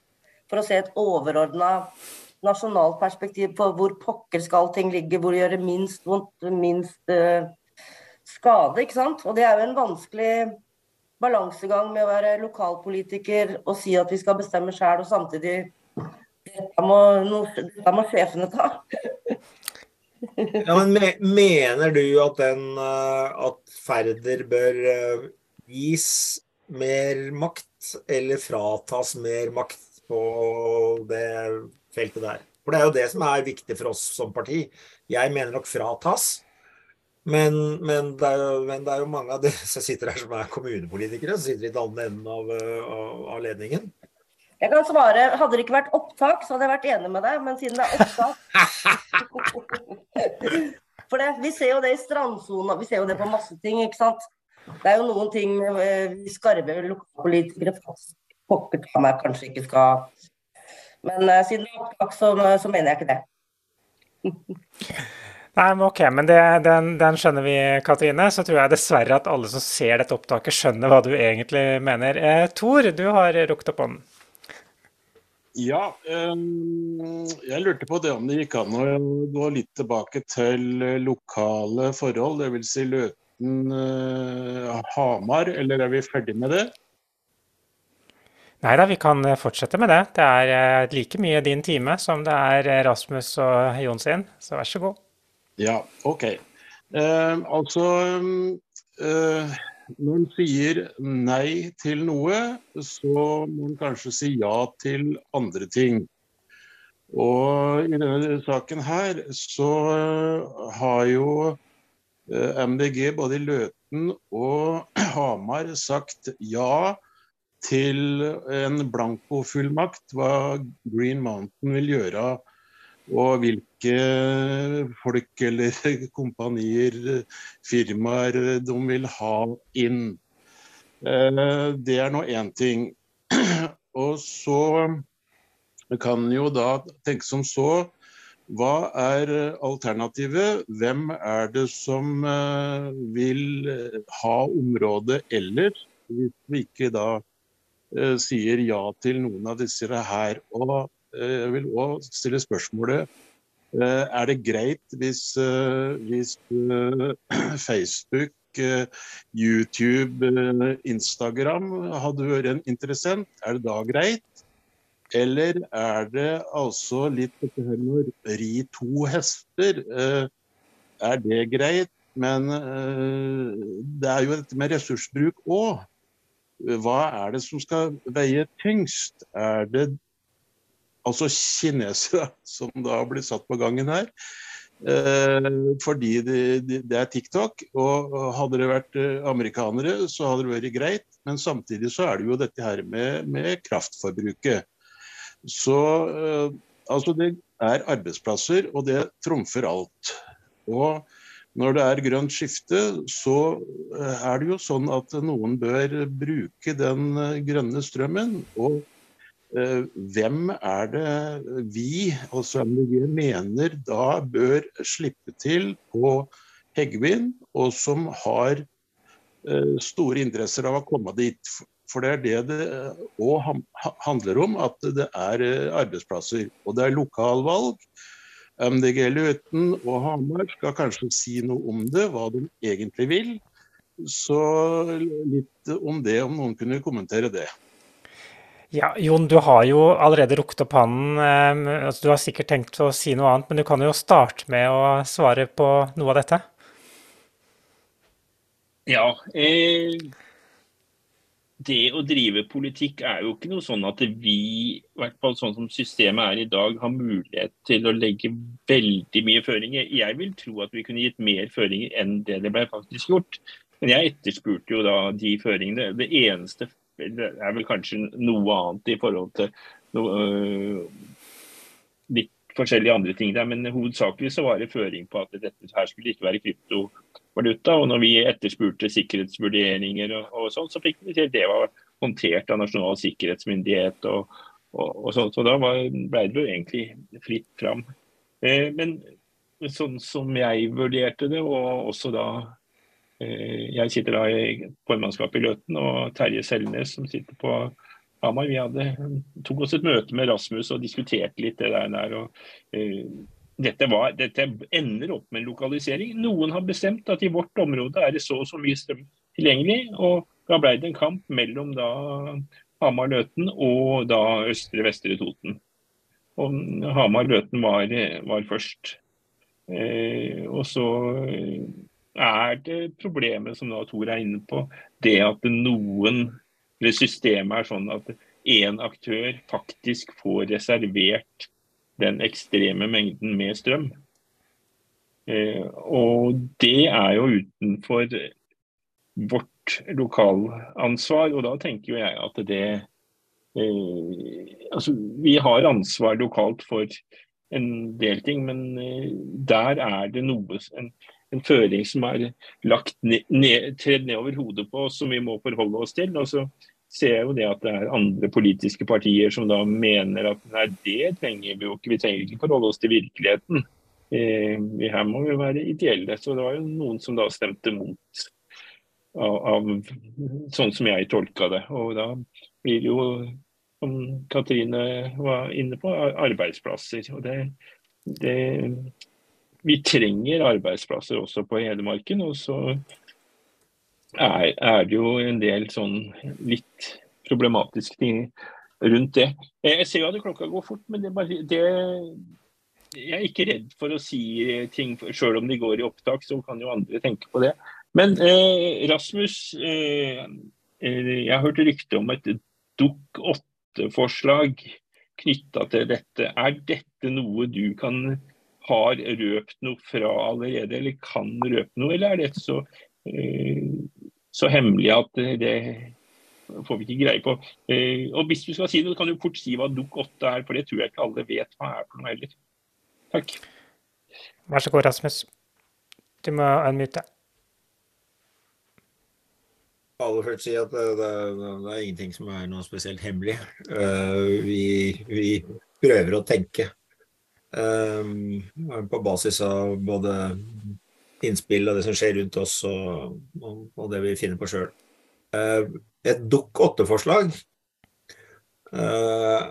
S6: for å se et overordna nasjonalt perspektiv på hvor pokker skal ting ligge, hvor det gjør det minst vondt, minst uh, skade. ikke sant? Og det er jo en vanskelig balansegang med å være lokalpolitiker og si at vi skal bestemme sjøl, og samtidig dette må, dette må sjefene ta.
S3: ja, men Mener du at, den, eh, at Færder bør eh, gis mer makt, eller fratas mer makt på det feltet der? For det er jo det som er viktig for oss som parti. Jeg mener nok fratas. Men, men, det jo, men, det er jo, mange av dere som sitter her som er kommunepolitikere, som sitter i den enden av, av, av, ledningen.
S6: Jeg kan svare hadde det ikke vært opptak, så hadde jeg vært enig med deg, men siden det er opptak For det, vi ser jo det i strandsona, vi ser jo det på masse ting, ikke sant. Det er jo noen ting eh, vi skarve lokalpolitikere pokker ta meg kanskje ikke skal Men uh, siden det er opptak, så, så mener jeg ikke det.
S2: Nei, men ok, men det, den, den, skjønner vi, Katrine. Så tror jeg dessverre at alle som ser dette opptaket, skjønner hva du egentlig mener. Eh, Tor, du har rukket opp hånden.
S7: Ja, um, jeg lurte på det om det gikk an å gå litt tilbake til lokale forhold. Dvs. Si Løten, uh, Hamar, eller er vi ferdig med det?
S2: Nei da, vi kan fortsette med det. Det er eh, like mye din time som det er Rasmus og Jon sin, så vær så god.
S7: Ja, OK. Eh, altså eh, Når en sier nei til noe, så må en kanskje si ja til andre ting. Og i denne saken her så uh, har jo eh, MDG både i Løten og Hamar sagt ja til en blankofullmakt hva Green Mountain vil gjøre og hvilke folk eller kompanier, firmaer, de vil ha inn. Eh, det er nå én ting. Og så kan jo da tenke som så hva er alternativet? Hvem er det som eh, vil ha området eller, hvis vi ikke da eh, sier ja til noen av disse her? Og Eh, jeg vil òg stille spørsmålet eh, er det greit hvis, eh, hvis Facebook, YouTube, Instagram hadde vært en interessent? Er det da greit? Eller er det altså litt dette her med å ri to hester? Er det greit? Men det er jo dette med ressursbruk òg. Hva er det som skal veie tyngst? Er det altså kinesere, som da blir satt på gangen her. Eh, fordi det, det, er TikTok. Og hadde det vært eh, amerikanere, så hadde det vært greit. Men samtidig så er det jo dette her med, med kraftforbruket. Så eh, altså det er arbeidsplasser, og det trumfer alt. Og når det er grønt skifte, så eh, er det jo sånn at noen bør bruke den eh, grønne strømmen. og hvem er det vi, altså MDG, mener da bør slippe til på Heggvin, og som har eh, store interesser av å komme dit. For det er det det òg handler om, at det er eh, arbeidsplasser. Og det er lokalvalg. MDG Løten og Hamar skal kanskje si noe om det, hva de egentlig vil. Så litt om det, om noen kunne kommentere det.
S2: Ja, Jon, du har jo allerede rukket opp hånden. Eh, altså, du har sikkert tenkt å si noe annet, men du kan jo starte med å svare på noe av dette.
S1: Ja. Eh, det å drive politikk er jo ikke noe sånn at vi, i hvert fall sånn som systemet er i dag, har mulighet til å legge veldig mye føringer. Jeg vil tro at vi kunne gitt mer føringer enn det det ble faktisk gjort. Men jeg etterspurte jo da de føringene. Det eneste det er vel kanskje noe annet i forhold til noe, øh, litt forskjellige andre ting der, men hovedsakelig så var det føring på at dette her skulle ikke være kryptovaluta. Og når vi etterspurte sikkerhetsvurderinger og, og sånn, så fikk vi til det var håndtert av Nasjonal sikkerhetsmyndighet. og, og, og sånn, Så da ble det jo egentlig fritt fram. Eh, men sånn som jeg vurderte det, og også da Jeg sitter da i formannskapet i Løten, og Terje Selnes som sitter på Hamar. Vi hadde, tok oss et møte med Rasmus og diskuterte litt det der. og uh, dette, var, dette, ender opp med en lokalisering. Noen har bestemt at i vårt område er det så og så mye strøm tilgjengelig. og Da ble det en kamp mellom da Hamar-Løten og da Østre-Vestre Toten. Og Hamar-Løten var, var, først. Uh, og så er det problemet som nå Tor er inne på, det at noen eller systemet er sånn at én aktør faktisk får reservert den ekstreme mengden med strøm. Eh, og det er jo utenfor vårt lokalansvar, og da tenker jo jeg at det eh, Altså, vi har ansvar lokalt for en del ting, men eh, der er det noe en, en føring som er lagt ned, ned, tredd ned over hodet på oss, som vi må forholde oss til. og så ser jeg jo det at det er andre politiske partier som da mener at nei, det trenger vi jo ikke. Vi trenger ikke forholde oss til virkeligheten. Eh, her må vi være ideelle. Så det var jo noen som da stemte mot av, av sånn som jeg tolka det. Og da blir det jo, som Katrine var inne på, arbeidsplasser. Og det, det vi trenger arbeidsplasser også på Hedmarken. Og så er, er det jo en del sånn litt problematiske ting rundt det. Jeg ser jo at klokka går fort, men det, det jeg er ikke redd for å si ting, sjøl om de går i opptak, så kan jo andre tenke på det. Men eh, Rasmus, eh, eh jeg har hørt rykte om et Dukk 8-forslag knytta til dette. Er dette noe du kan har røpt noe fra allerede, eller kan røpe noe, eller er dette så eh, så hemmelig at det får vi ikke greie på. Eh, og Hvis du skal si noe, kan du fort si hva Dukk 8 er, for det tror jeg ikke alle vet hva er for noe heller. Takk.
S2: Vær så god, Rasmus. Du må unmute.
S3: aller først si at det, det, det, er ingenting som er noe spesielt hemmelig. Uh, vi, vi, prøver å tenke på basis av både innspill og det som skjer rundt oss, og, og, det vi finner på sjøl. Eh, et Dukk 8-forslag eh,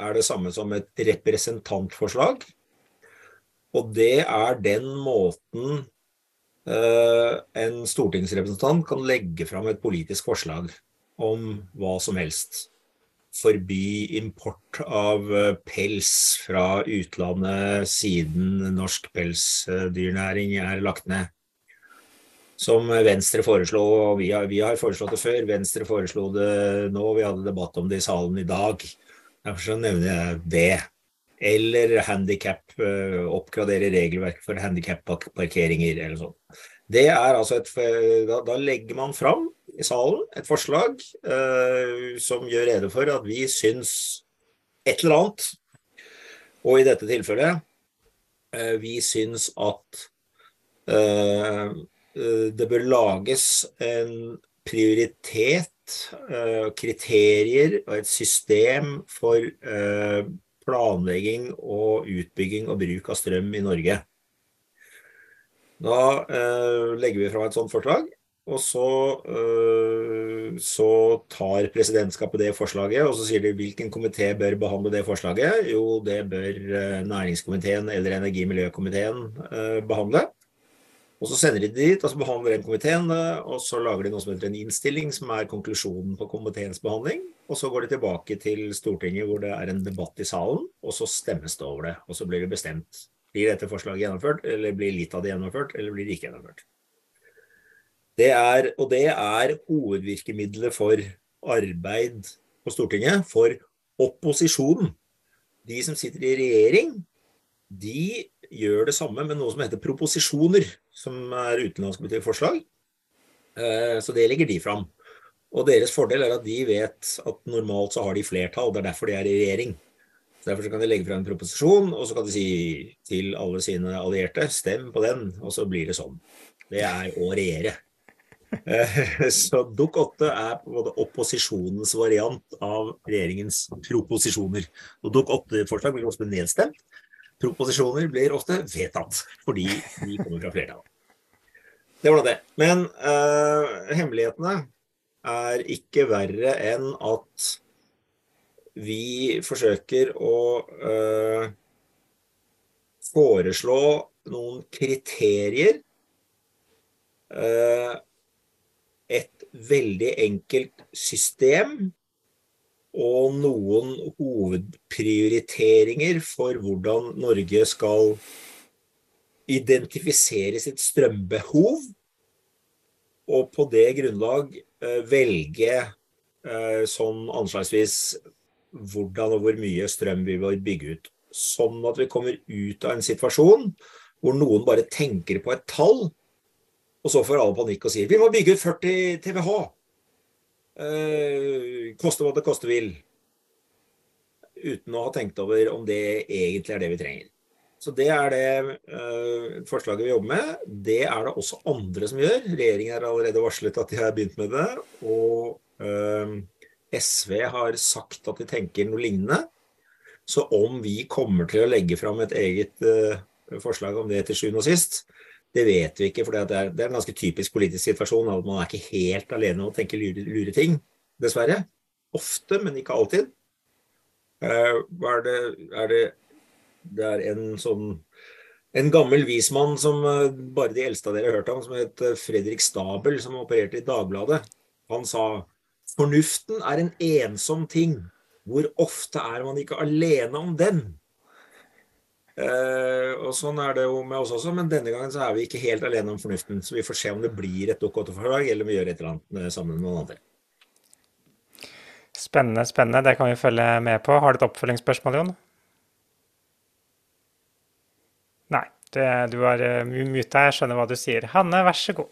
S3: er det samme som et representantforslag. Og det er den måten eh, en stortingsrepresentant kan legge fram et politisk forslag om hva som helst forby import av eh, pels fra utlandet siden norsk pelsdyrnæring er lagt ned. Som Venstre foreslo, og vi har, vi har foreslått det før. Venstre foreslo det nå, vi hadde debatt om det i salen i dag. Derfor så nevner jeg det. Eller handicap, eh, oppgradere regelverket for handikapparkeringer eller sånn. Det er altså et, da, da legger man fram i salen et forslag uh, som gjør rede for at vi syns et eller annet. Og i dette tilfellet uh, vi syns at uh, det bør lages en prioritet, kriterier og et system for planlegging og utbygging og bruk av strøm i Norge. Da legger vi fram et sånt forslag. Og så, øh, så, tar presidentskapet det forslaget, og så sier de hvilken komité bør behandle det forslaget. Jo, det bør øh, næringskomiteen eller energi- og miljøkomiteen øh, behandle. Og Så sender de det dit, og så behandler den komiteen det, og så lager de noe som heter en innstilling, som er konklusjonen på komiteens behandling. Og så går de tilbake til Stortinget hvor det er en debatt i salen, og så stemmes det over det. Og så blir det bestemt. Blir dette forslaget gjennomført, eller blir litt av det gjennomført, eller blir det ikke gjennomført. Det er, og det er hovedvirkemidlet for arbeid på Stortinget, for opposisjonen. De som sitter i regjering, de gjør det samme med noe som heter proposisjoner, som er utenlandske forslag. Eh, så det legger de fram. Og deres fordel er at de vet at normalt så har de flertall, det er derfor de er i regjering. Så Derfor så kan de legge frem en proposisjon, og så kan de si til alle sine allierte stem på den, og så blir det sånn. Det er å regjere. Eh, så Dukk 8 er på en måte opposisjonens variant av regjeringens proposisjoner. Og Dukk 8-forslag blir ofte nedstemt. Proposisjoner blir ofte vedtatt, fordi de kommer fra flertallet. Det var det. Men uh, hemmelighetene er ikke verre enn at vi forsøker å uh, foreslå noen kriterier. Uh, et veldig enkelt system og noen hovedprioriteringer for hvordan Norge skal identifisere sitt strømbehov, og på det grunnlag eh, velge eh, sånn anslagsvis hvordan og hvor mye strøm vi vil bygge ut. Sånn at vi kommer ut av en situasjon hvor noen bare tenker på et tall, og så får alle panikk og sier vi må bygge ut 40 TWh. Eh, koste hva det koste vil. Uten å ha tenkt over om det egentlig er det vi trenger. Så det er det eh, forslaget vi jobber med. Det er det også andre som gjør. Regjeringen har allerede varslet at de har begynt med det. Og eh, SV har sagt at de tenker noe lignende. Så om vi kommer til å legge fram et eget uh, forslag om det til sjuende og sist, det vet vi ikke. For det er, det er, en ganske typisk politisk situasjon at man er ikke helt alene å tenke lure, lure ting. Dessverre. Ofte, men ikke alltid. Uh, er, det, er det det er en sånn en gammel vismann som eh, bare de eldste av dere har hørt om, som het eh, Fredrik Stabel, som opererte i Dagbladet. Han sa fornuften er en ensom ting. Hvor ofte er man ikke alene om den? Eh, og Sånn er det jo med oss også, men denne gangen så er vi ikke helt alene om fornuften. Så vi får se om det blir et Dokument 8-forslag, eller om vi gjør et eller annet eh, sammen med noen andre.
S2: Spennende, spennende. Det kan vi følge med på. Har du et oppfølgingsspørsmål, Jon? Det, du har uh, muta, jeg skjønner hva du sier. Hanne, vær så god.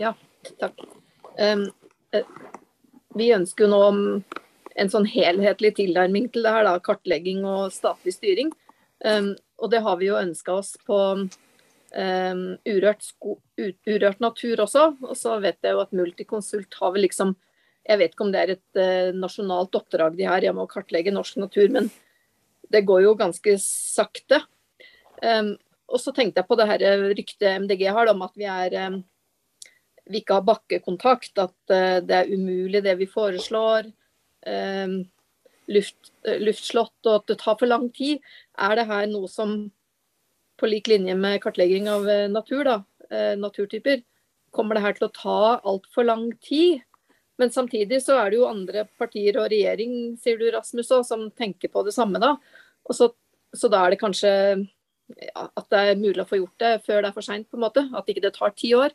S4: Ja, takk. Um, vi ønsker jo nå en sånn helhetlig tilnærming til det her, da, kartlegging og statlig styring. Um, og det har vi jo ønska oss på um, urørt, sko, urørt, natur også. Og så vet jeg jo at Multiconsult har vel liksom Jeg vet ikke om det er et uh, nasjonalt oppdrag de har, jeg må kartlegge norsk natur, men det går jo ganske sakte. Um, og så tenkte jeg på det her ryktet MDG har om at vi er um, vi ikke har bakkekontakt, at uh, det er umulig det vi foreslår. Um, luft, uh, luftslott og at det tar for lang tid. Er det her noe som på lik linje med kartlegging av uh, natur, da, naturtyper, kommer det her til å ta altfor lang tid? Men samtidig så er det jo andre partier og regjering, sier du Rasmus, også, som tenker på det samme da. Og så, så da er det kanskje at det er mulig å få gjort det før det er for seint, At ikke det tar ti år.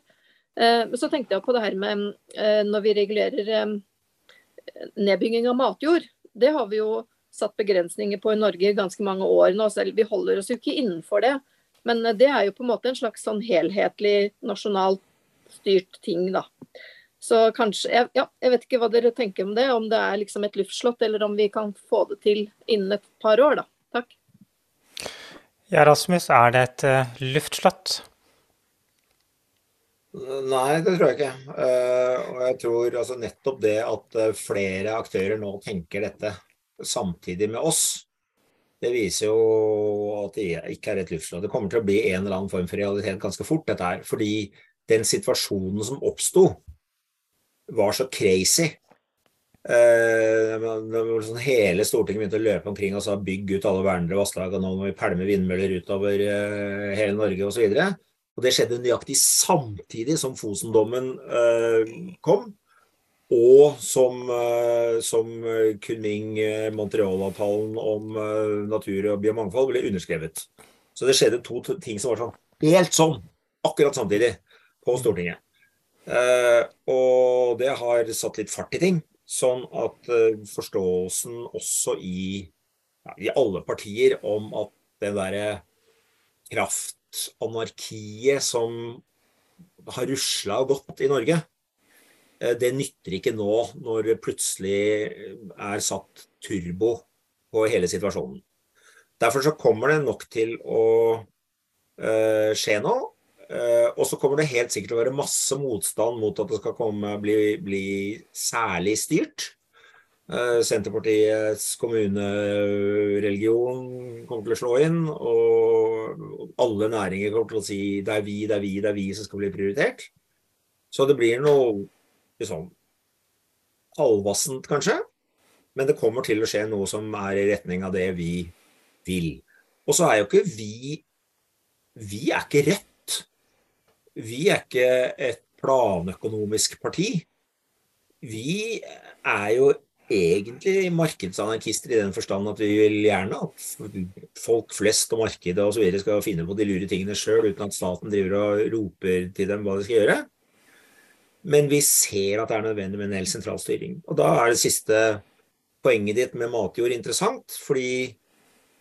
S4: Eh, men så tenkte jeg på det her med eh, når vi regulerer eh, nedbygging av matjord. Det har vi jo satt begrensninger på i Norge i ganske mange år nå. Selv vi holder oss jo ikke innenfor det. Men det er jo på en måte en slags sånn helhetlig nasjonalt styrt ting, da. Så kanskje Ja, jeg vet ikke hva dere tenker om det. Om det er liksom et luftslott, eller om vi kan få det til innen et par år, da. Takk.
S2: Ja, Rasmus, er det et uh, luftslott?
S3: Nei, det tror jeg ikke. Uh, og jeg tror altså, nettopp det at uh, flere aktører nå tenker dette samtidig med oss, det viser jo at det ikke er et luftslott. Det kommer til å bli en eller annen form for realitet ganske fort, dette her. Fordi den situasjonen som oppsto, var så crazy Eh, sånn hele Stortinget begynte å løpe omkring og sa bygg ut alle vernede vassdrag, og nå må vi pælme vindmøller utover eh, hele Norge osv. Og, så og det skjedde nøyaktig samtidig som Fosen-dommen eh, kom. Og som, som Kunming-Montreal-avtalen om natur og biomangfold ble underskrevet. Så det skjedde to ting som var sånn helt sånn, akkurat samtidig, på Stortinget. og det har satt litt fart i ting. Sånn at uh, forståelsen også i, ja, i, alle partier om at den derre kraftanarkiet som har rusla og gått i Norge, uh, det nytter ikke nå når det plutselig er satt turbo på hele situasjonen. Derfor så kommer det nok til å uh, skje nå. Eh, og så kommer det helt sikkert til å være masse motstand mot at det skal komme, bli, bli særlig styrt. Eh, Senterpartiets kommunereligion kommer til å slå inn, og alle næringer kommer til å si det er vi, det er vi, det er vi som skal bli prioritert. Så det blir noe liksom halvvassent, kanskje. Men det kommer til å skje noe som er i retning av det vi vil. Og så er jo ikke vi Vi er ikke Rødt. Vi er ikke et planøkonomisk parti. Vi er jo egentlig markedsanarkister i den forstand at vi vil gjerne at folk flest og markedet videre skal finne på de lure tingene sjøl, uten at staten driver og roper til dem hva de skal gjøre. Men vi ser at det er nødvendig med en hel sentralstyring. Og da er det siste poenget ditt med matjord interessant, fordi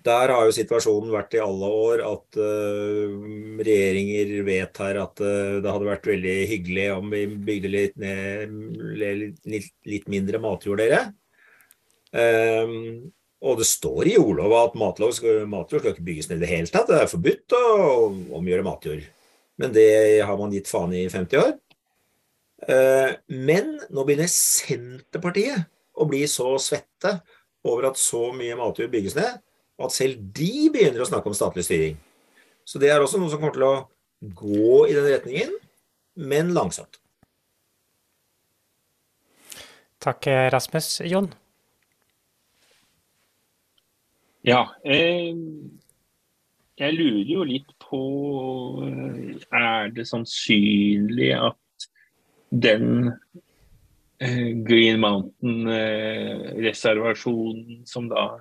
S3: der har jo situasjonen vært i alle år at uh, regjeringer vedtar at uh, det hadde vært veldig hyggelig om vi bygde litt, ned, litt, litt mindre matjord, dere. Um, og det står i jordlova at matlov skal, matjord skal ikke bygges ned i det hele tatt. Det er forbudt å omgjøre matjord. Men det har man gitt faen i 50 år. Uh, men nå begynner Senterpartiet å bli så svette over at så mye matjord bygges ned at selv de begynner å snakke om statlig styring. Så det er også noe som kommer til å gå i den retningen, men langsomt.
S2: Takk, Rasmus. Jon?
S1: Ja. Eh, jeg lurer jo litt på Er det sannsynlig at den eh, Green Mountain-reservasjonen eh, som da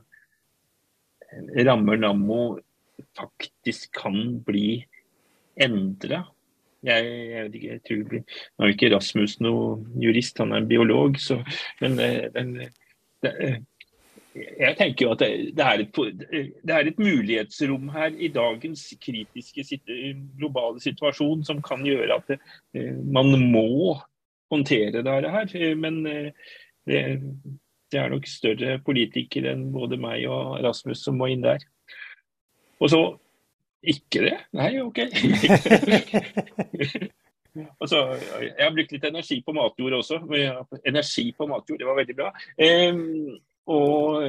S1: rammer Nammo faktisk kan bli endra. Jeg, jeg, jeg tror det blir, Nå er ikke Rasmus noe jurist, han er en biolog, så, men den, det, jeg tenker jo at det, er et, det, er et, mulighetsrom her i dagens kritiske globale situasjon som kan gjøre at det, man må håndtere dette her. Men det, det er nok større politikere enn både meg og Rasmus som må inn der. Og så ikke det? Nei, OK. altså, jeg har brukt litt energi på matjord også. Energi på matjord, det var veldig bra. Um, og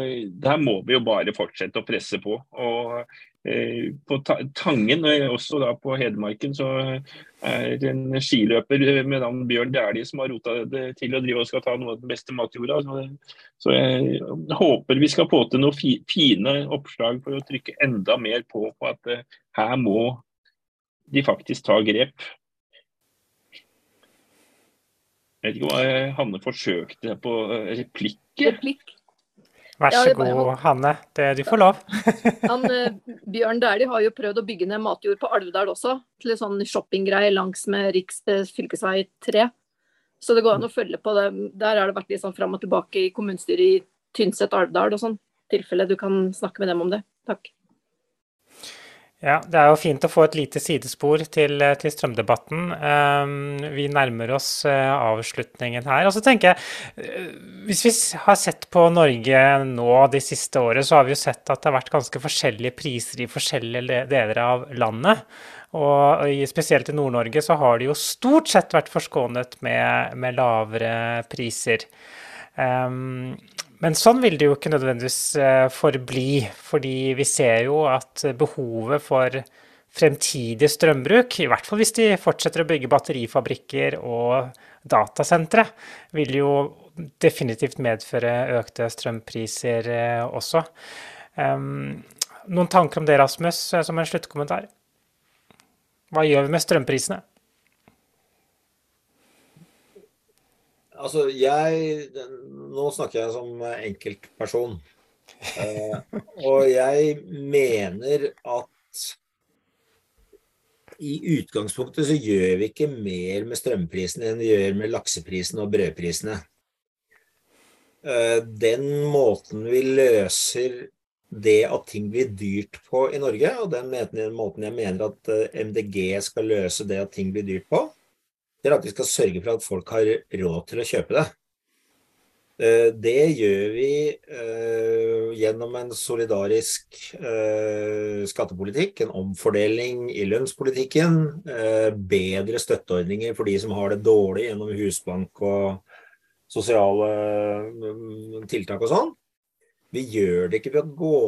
S1: der må vi jo bare fortsette å presse på. Og Eh, på Tangen, også da på Hedmarken, så er det en skiløper med navn Bjørn Dæhlie som har rota det til å drive og skal ta noe av den beste matjorda. Så jeg håper vi skal få til noen fine oppslag for å trykke enda mer på, på at eh, her må de faktisk ta grep. Jeg vet ikke hva Hanne forsøkte på eh, replikk.
S4: Replikk.
S2: Vær så ja, god, Hanne. Det, du får lov.
S4: han, eh, Bjørn Dæhlie har jo prøvd å bygge ned matjord på Alvdal også, til en sånn shoppinggreie langs med riks, eh, fylkesvei 3. Så det går an å følge på det. Der har det vært litt sånn fram og tilbake i kommunestyret i Tynset Alvdal og sånn. tilfelle du kan snakke med dem om det. Takk.
S2: Ja, Det er jo fint å få et lite sidespor til, til strømdebatten. Um, vi nærmer oss uh, avslutningen her. Og så tenker jeg, uh, Hvis vi har sett på Norge nå de siste året, så har vi jo sett at det har vært ganske forskjellige priser i forskjellige deler av landet. Og spesielt i Nord-Norge så har det jo stort sett vært forskånet med, med lavere priser. Um, men sånn vil det jo ikke nødvendigvis eh, forbli, fordi vi ser jo at behovet for fremtidig strømbruk, i hvert fall hvis de fortsetter å bygge batterifabrikker og datasentre, vil jo definitivt medføre økte strømpriser eh, også. Noen tanker om det, Rasmus, eh, som en sluttkommentar? Hva gjør vi med strømprisene?
S3: Altså, jeg Nå snakker jeg som enkeltperson. Eh, og jeg mener at i utgangspunktet så gjør vi ikke mer med strømprisene enn vi gjør med lakseprisene og brødprisene. Eh, den måten vi løser det at ting blir dyrt på i Norge, og den måten jeg mener at eh, MDG skal løse det at ting blir dyrt på, det er at vi skal sørge for at folk har råd til å kjøpe det. Eh, det gjør vi eh, gjennom en solidarisk eh, skattepolitikk, en omfordeling i lønnspolitikken, bedre støtteordninger for de som har det dårlig gjennom Husbank og sosiale mm, tiltak og sånn. Vi gjør det ikke ved å gå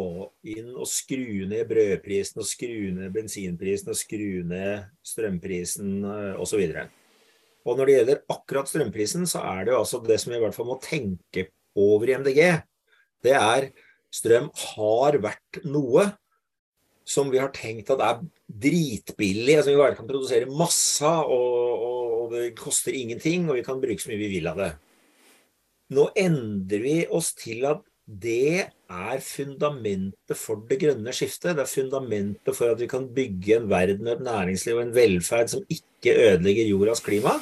S3: inn og skru ned brødprisen og skru ned bensinprisen og skru ned strømprisen osv. Og når det gjelder akkurat strømprisen, så er det jo altså det som vi i hvert fall må tenke over i MDG, det er strøm har vært noe som vi har tenkt at er dritbillig. altså Vi bare kan produsere masse, og, og, og, det koster ingenting, og vi kan bruke så mye vi vil av det. Nå endrer vi oss til at det er fundamentet for det grønne skiftet. Det er fundamentet for at vi kan bygge en verden et næringsliv og en velferd som ikke ødelegger jordas klima.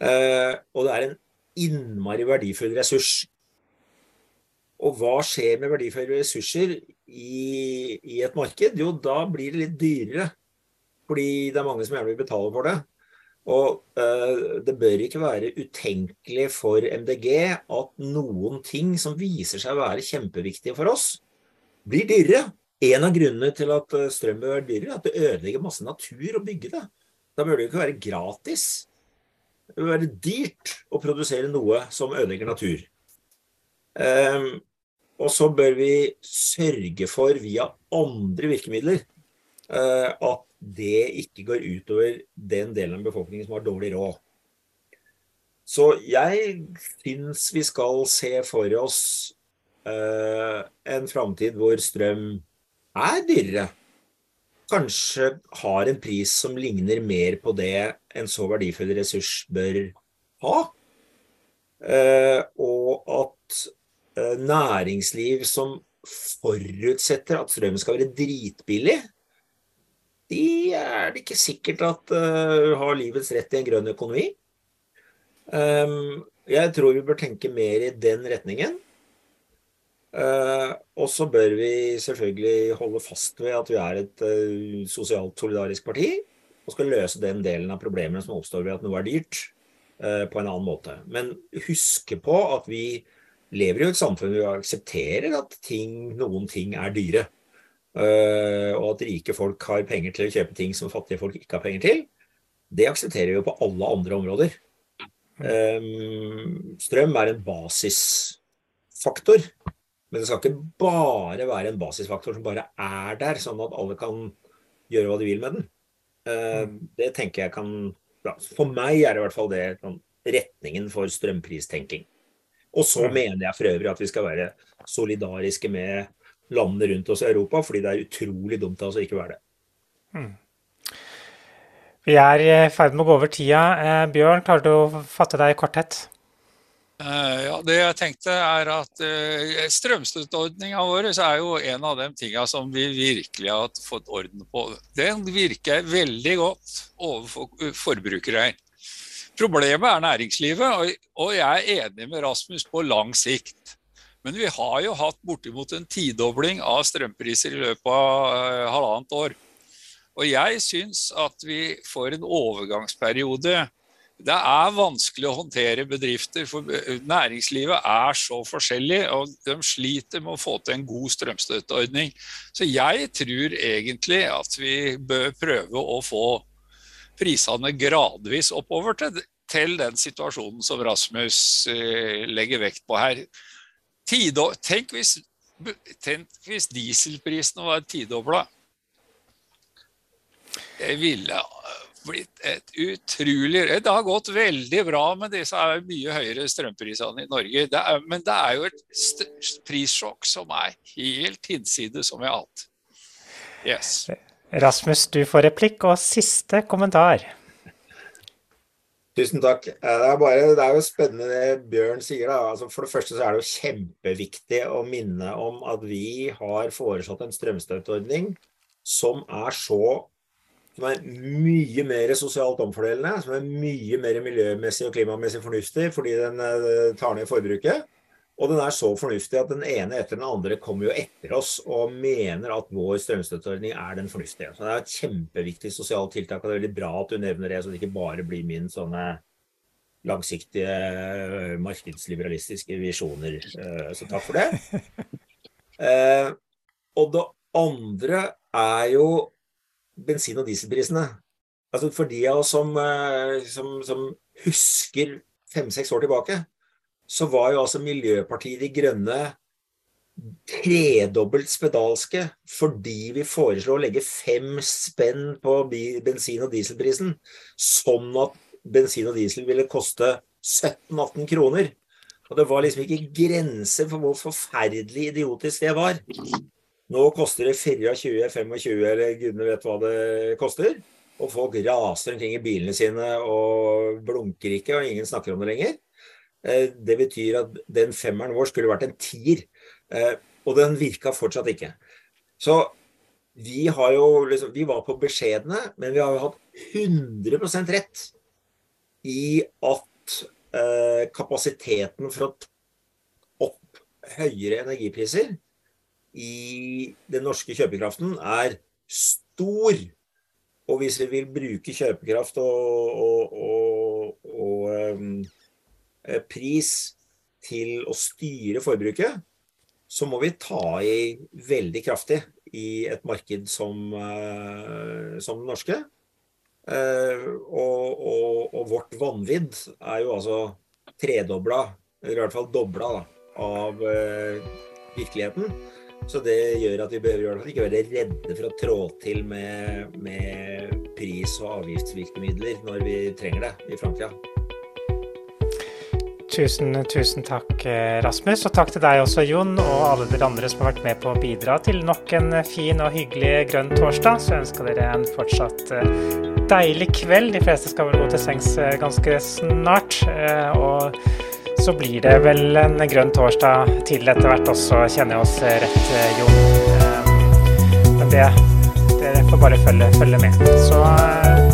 S3: Eh, og det er en innmari verdifull ressurs. Og hva skjer med verdifulle ressurser i, i, et marked? Jo, da blir det litt dyrere. Fordi det er mange som gjerne vil betale for det. Og eh, det bør ikke være utenkelig for MDG at noen ting som viser seg å være kjempeviktige for oss, blir dyrere. En av grunnene til at eh, strøm bør være dyrere, er at det ødelegger masse natur å bygge det. Da bør det ikke være gratis. Det bør være dyrt å produsere noe som ødelegger natur. Um, og så bør vi sørge for, via andre virkemidler, uh, at det ikke går utover den delen av befolkningen som har dårlig råd. Så jeg syns vi skal se for oss uh, en framtid hvor strøm er dyrere. Kanskje har en pris som ligner mer på det en så verdifull ressurs bør ha. Uh, og at uh, næringsliv som forutsetter at strøm skal være dritbillig, de er det ikke sikkert at uh, har livets rett i en grønn økonomi. Um, jeg tror vi bør tenke mer i den retningen. Uh, og så bør vi selvfølgelig holde fast ved at vi er et uh, sosialt solidarisk parti og skal løse den delen av problemene som oppstår ved at noe er dyrt, på en annen måte. Men huske på at vi lever i et samfunn hvor vi aksepterer at ting, noen ting er dyre. Eh, og at rike folk har penger til å kjøpe ting som fattige folk ikke har penger til, det aksepterer vi jo på alle andre områder. Um, strøm er en basisfaktor, men det skal ikke bare være en basisfaktor som bare er der, sånn at alle kan gjøre hva de vil med den. Uh, det tenker jeg kan ja, For meg er det i hvert fall det sånn, retningen for strømpristenking. Og så mener jeg for øvrig at vi skal være solidariske med landene rundt oss i Europa, fordi det er utrolig dumt av oss å ikke være det. Hmm.
S2: Vi er i ferd med å gå over tida. Eh, Bjørn, klarer du å fatte deg i korthet?
S5: Uh, ja, Det jeg tenkte er at uh, Strømstøtteordninga vår er jo en av de tinga som vi virkelig har fått orden på. Den virker veldig godt overfor forbrukere. Problemet er næringslivet, og, og jeg er enig med Rasmus på lang sikt. Men vi har jo hatt bortimot en tidobling av strømpriser i løpet av uh, halvannet år. Og jeg syns at vi får en overgangsperiode. Det er vanskelig å håndtere bedrifter, for eh, næringslivet er så forskjellig, og de sliter med å få til en god strømstøtteordning. Så jeg tror egentlig at vi bør prøve å få prisene gradvis oppover til, til den situasjonen som Rasmus eh, legger vekt på her. Tido, tenk, hvis, tenk hvis dieselprisene var tidobla. Det ville blitt et utrolig Det har gått veldig bra med disse mye høyere strømprisene i Norge. Det er, men det er jo et prissjokk som er helt hinsides som har hatt. Yes.
S2: Rasmus, du får replikk og siste kommentar.
S3: Tusen takk. Det er, bare, det er, jo spennende det Bjørn sier. Altså for det første så er det jo kjempeviktig å minne om at vi har foreslått en strømstøtteordning som er så som er mye mer sosialt omfordelende, som er mye mer miljømessig og klimamessig fornuftig fordi den eh, tar ned forbruket. Og den er så fornuftig at den ene etter den andre kommer jo etter oss og mener at vår strømstøtteordning er den fornuftige. Så det er et kjempeviktig sosialt tiltak, og det er veldig bra at du nevner det, så det ikke bare blir min sånne langsiktige markedsliberalistiske visjoner. Så takk for det. Og det andre er jo bensin- og dieselprisene. Altså For de av oss som, som, som husker fem-seks år tilbake, så var jo altså Miljøpartiet De Grønne tredobbelt spedalske fordi vi foreslo å legge fem spenn på bensin- og dieselprisen, sånn at bensin og diesel ville koste 17-18 kroner. Og det var liksom ikke grenser for hvor forferdelig idiotisk det var. Nå koster det 24-25, eller gudene vet hva det koster. Og folk raser omkring i bilene sine og blunker ikke, og ingen snakker om det lenger. Eh, det betyr at den femmeren vår skulle vært en tier. Eh, og den virka fortsatt ikke. Så vi har jo liksom Vi var på beskjedne, men vi har jo hatt 100% rett i at eh, kapasiteten for å opp høyere energipriser i den norske kjøpekraften er stor. Og hvis vi vil bruke kjøpekraft og, og, og, og um, pris til å styre forbruket, så må vi ta i veldig kraftig i et marked som, uh, som det norske. Uh, og, og, og, vårt vanvidd er jo altså tredobla, eller i hvert fall dobla, av virkeligheten. Så det gjør at vi behøver ikke være redde for å trå til med, med pris- og avgiftsvirkemidler når vi trenger det i framtida.
S2: Tusen, tusen takk, Rasmus. Og takk til deg også, Jon, og alle dere andre som har vært med på å bidra til nok en fin og hyggelig grønn torsdag. Så ønsker dere en fortsatt deilig kveld. De fleste skal vel gå til sengs ganske snart. Og så blir det vel en grønn torsdag til etter hvert også, kjenner jeg oss rett, Jon. Men det, dere får bare følge, følge med. Så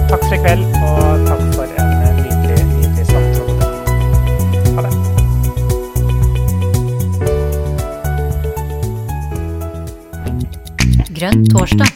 S2: takk for i kveld, og takk for
S8: Grønn torsdag.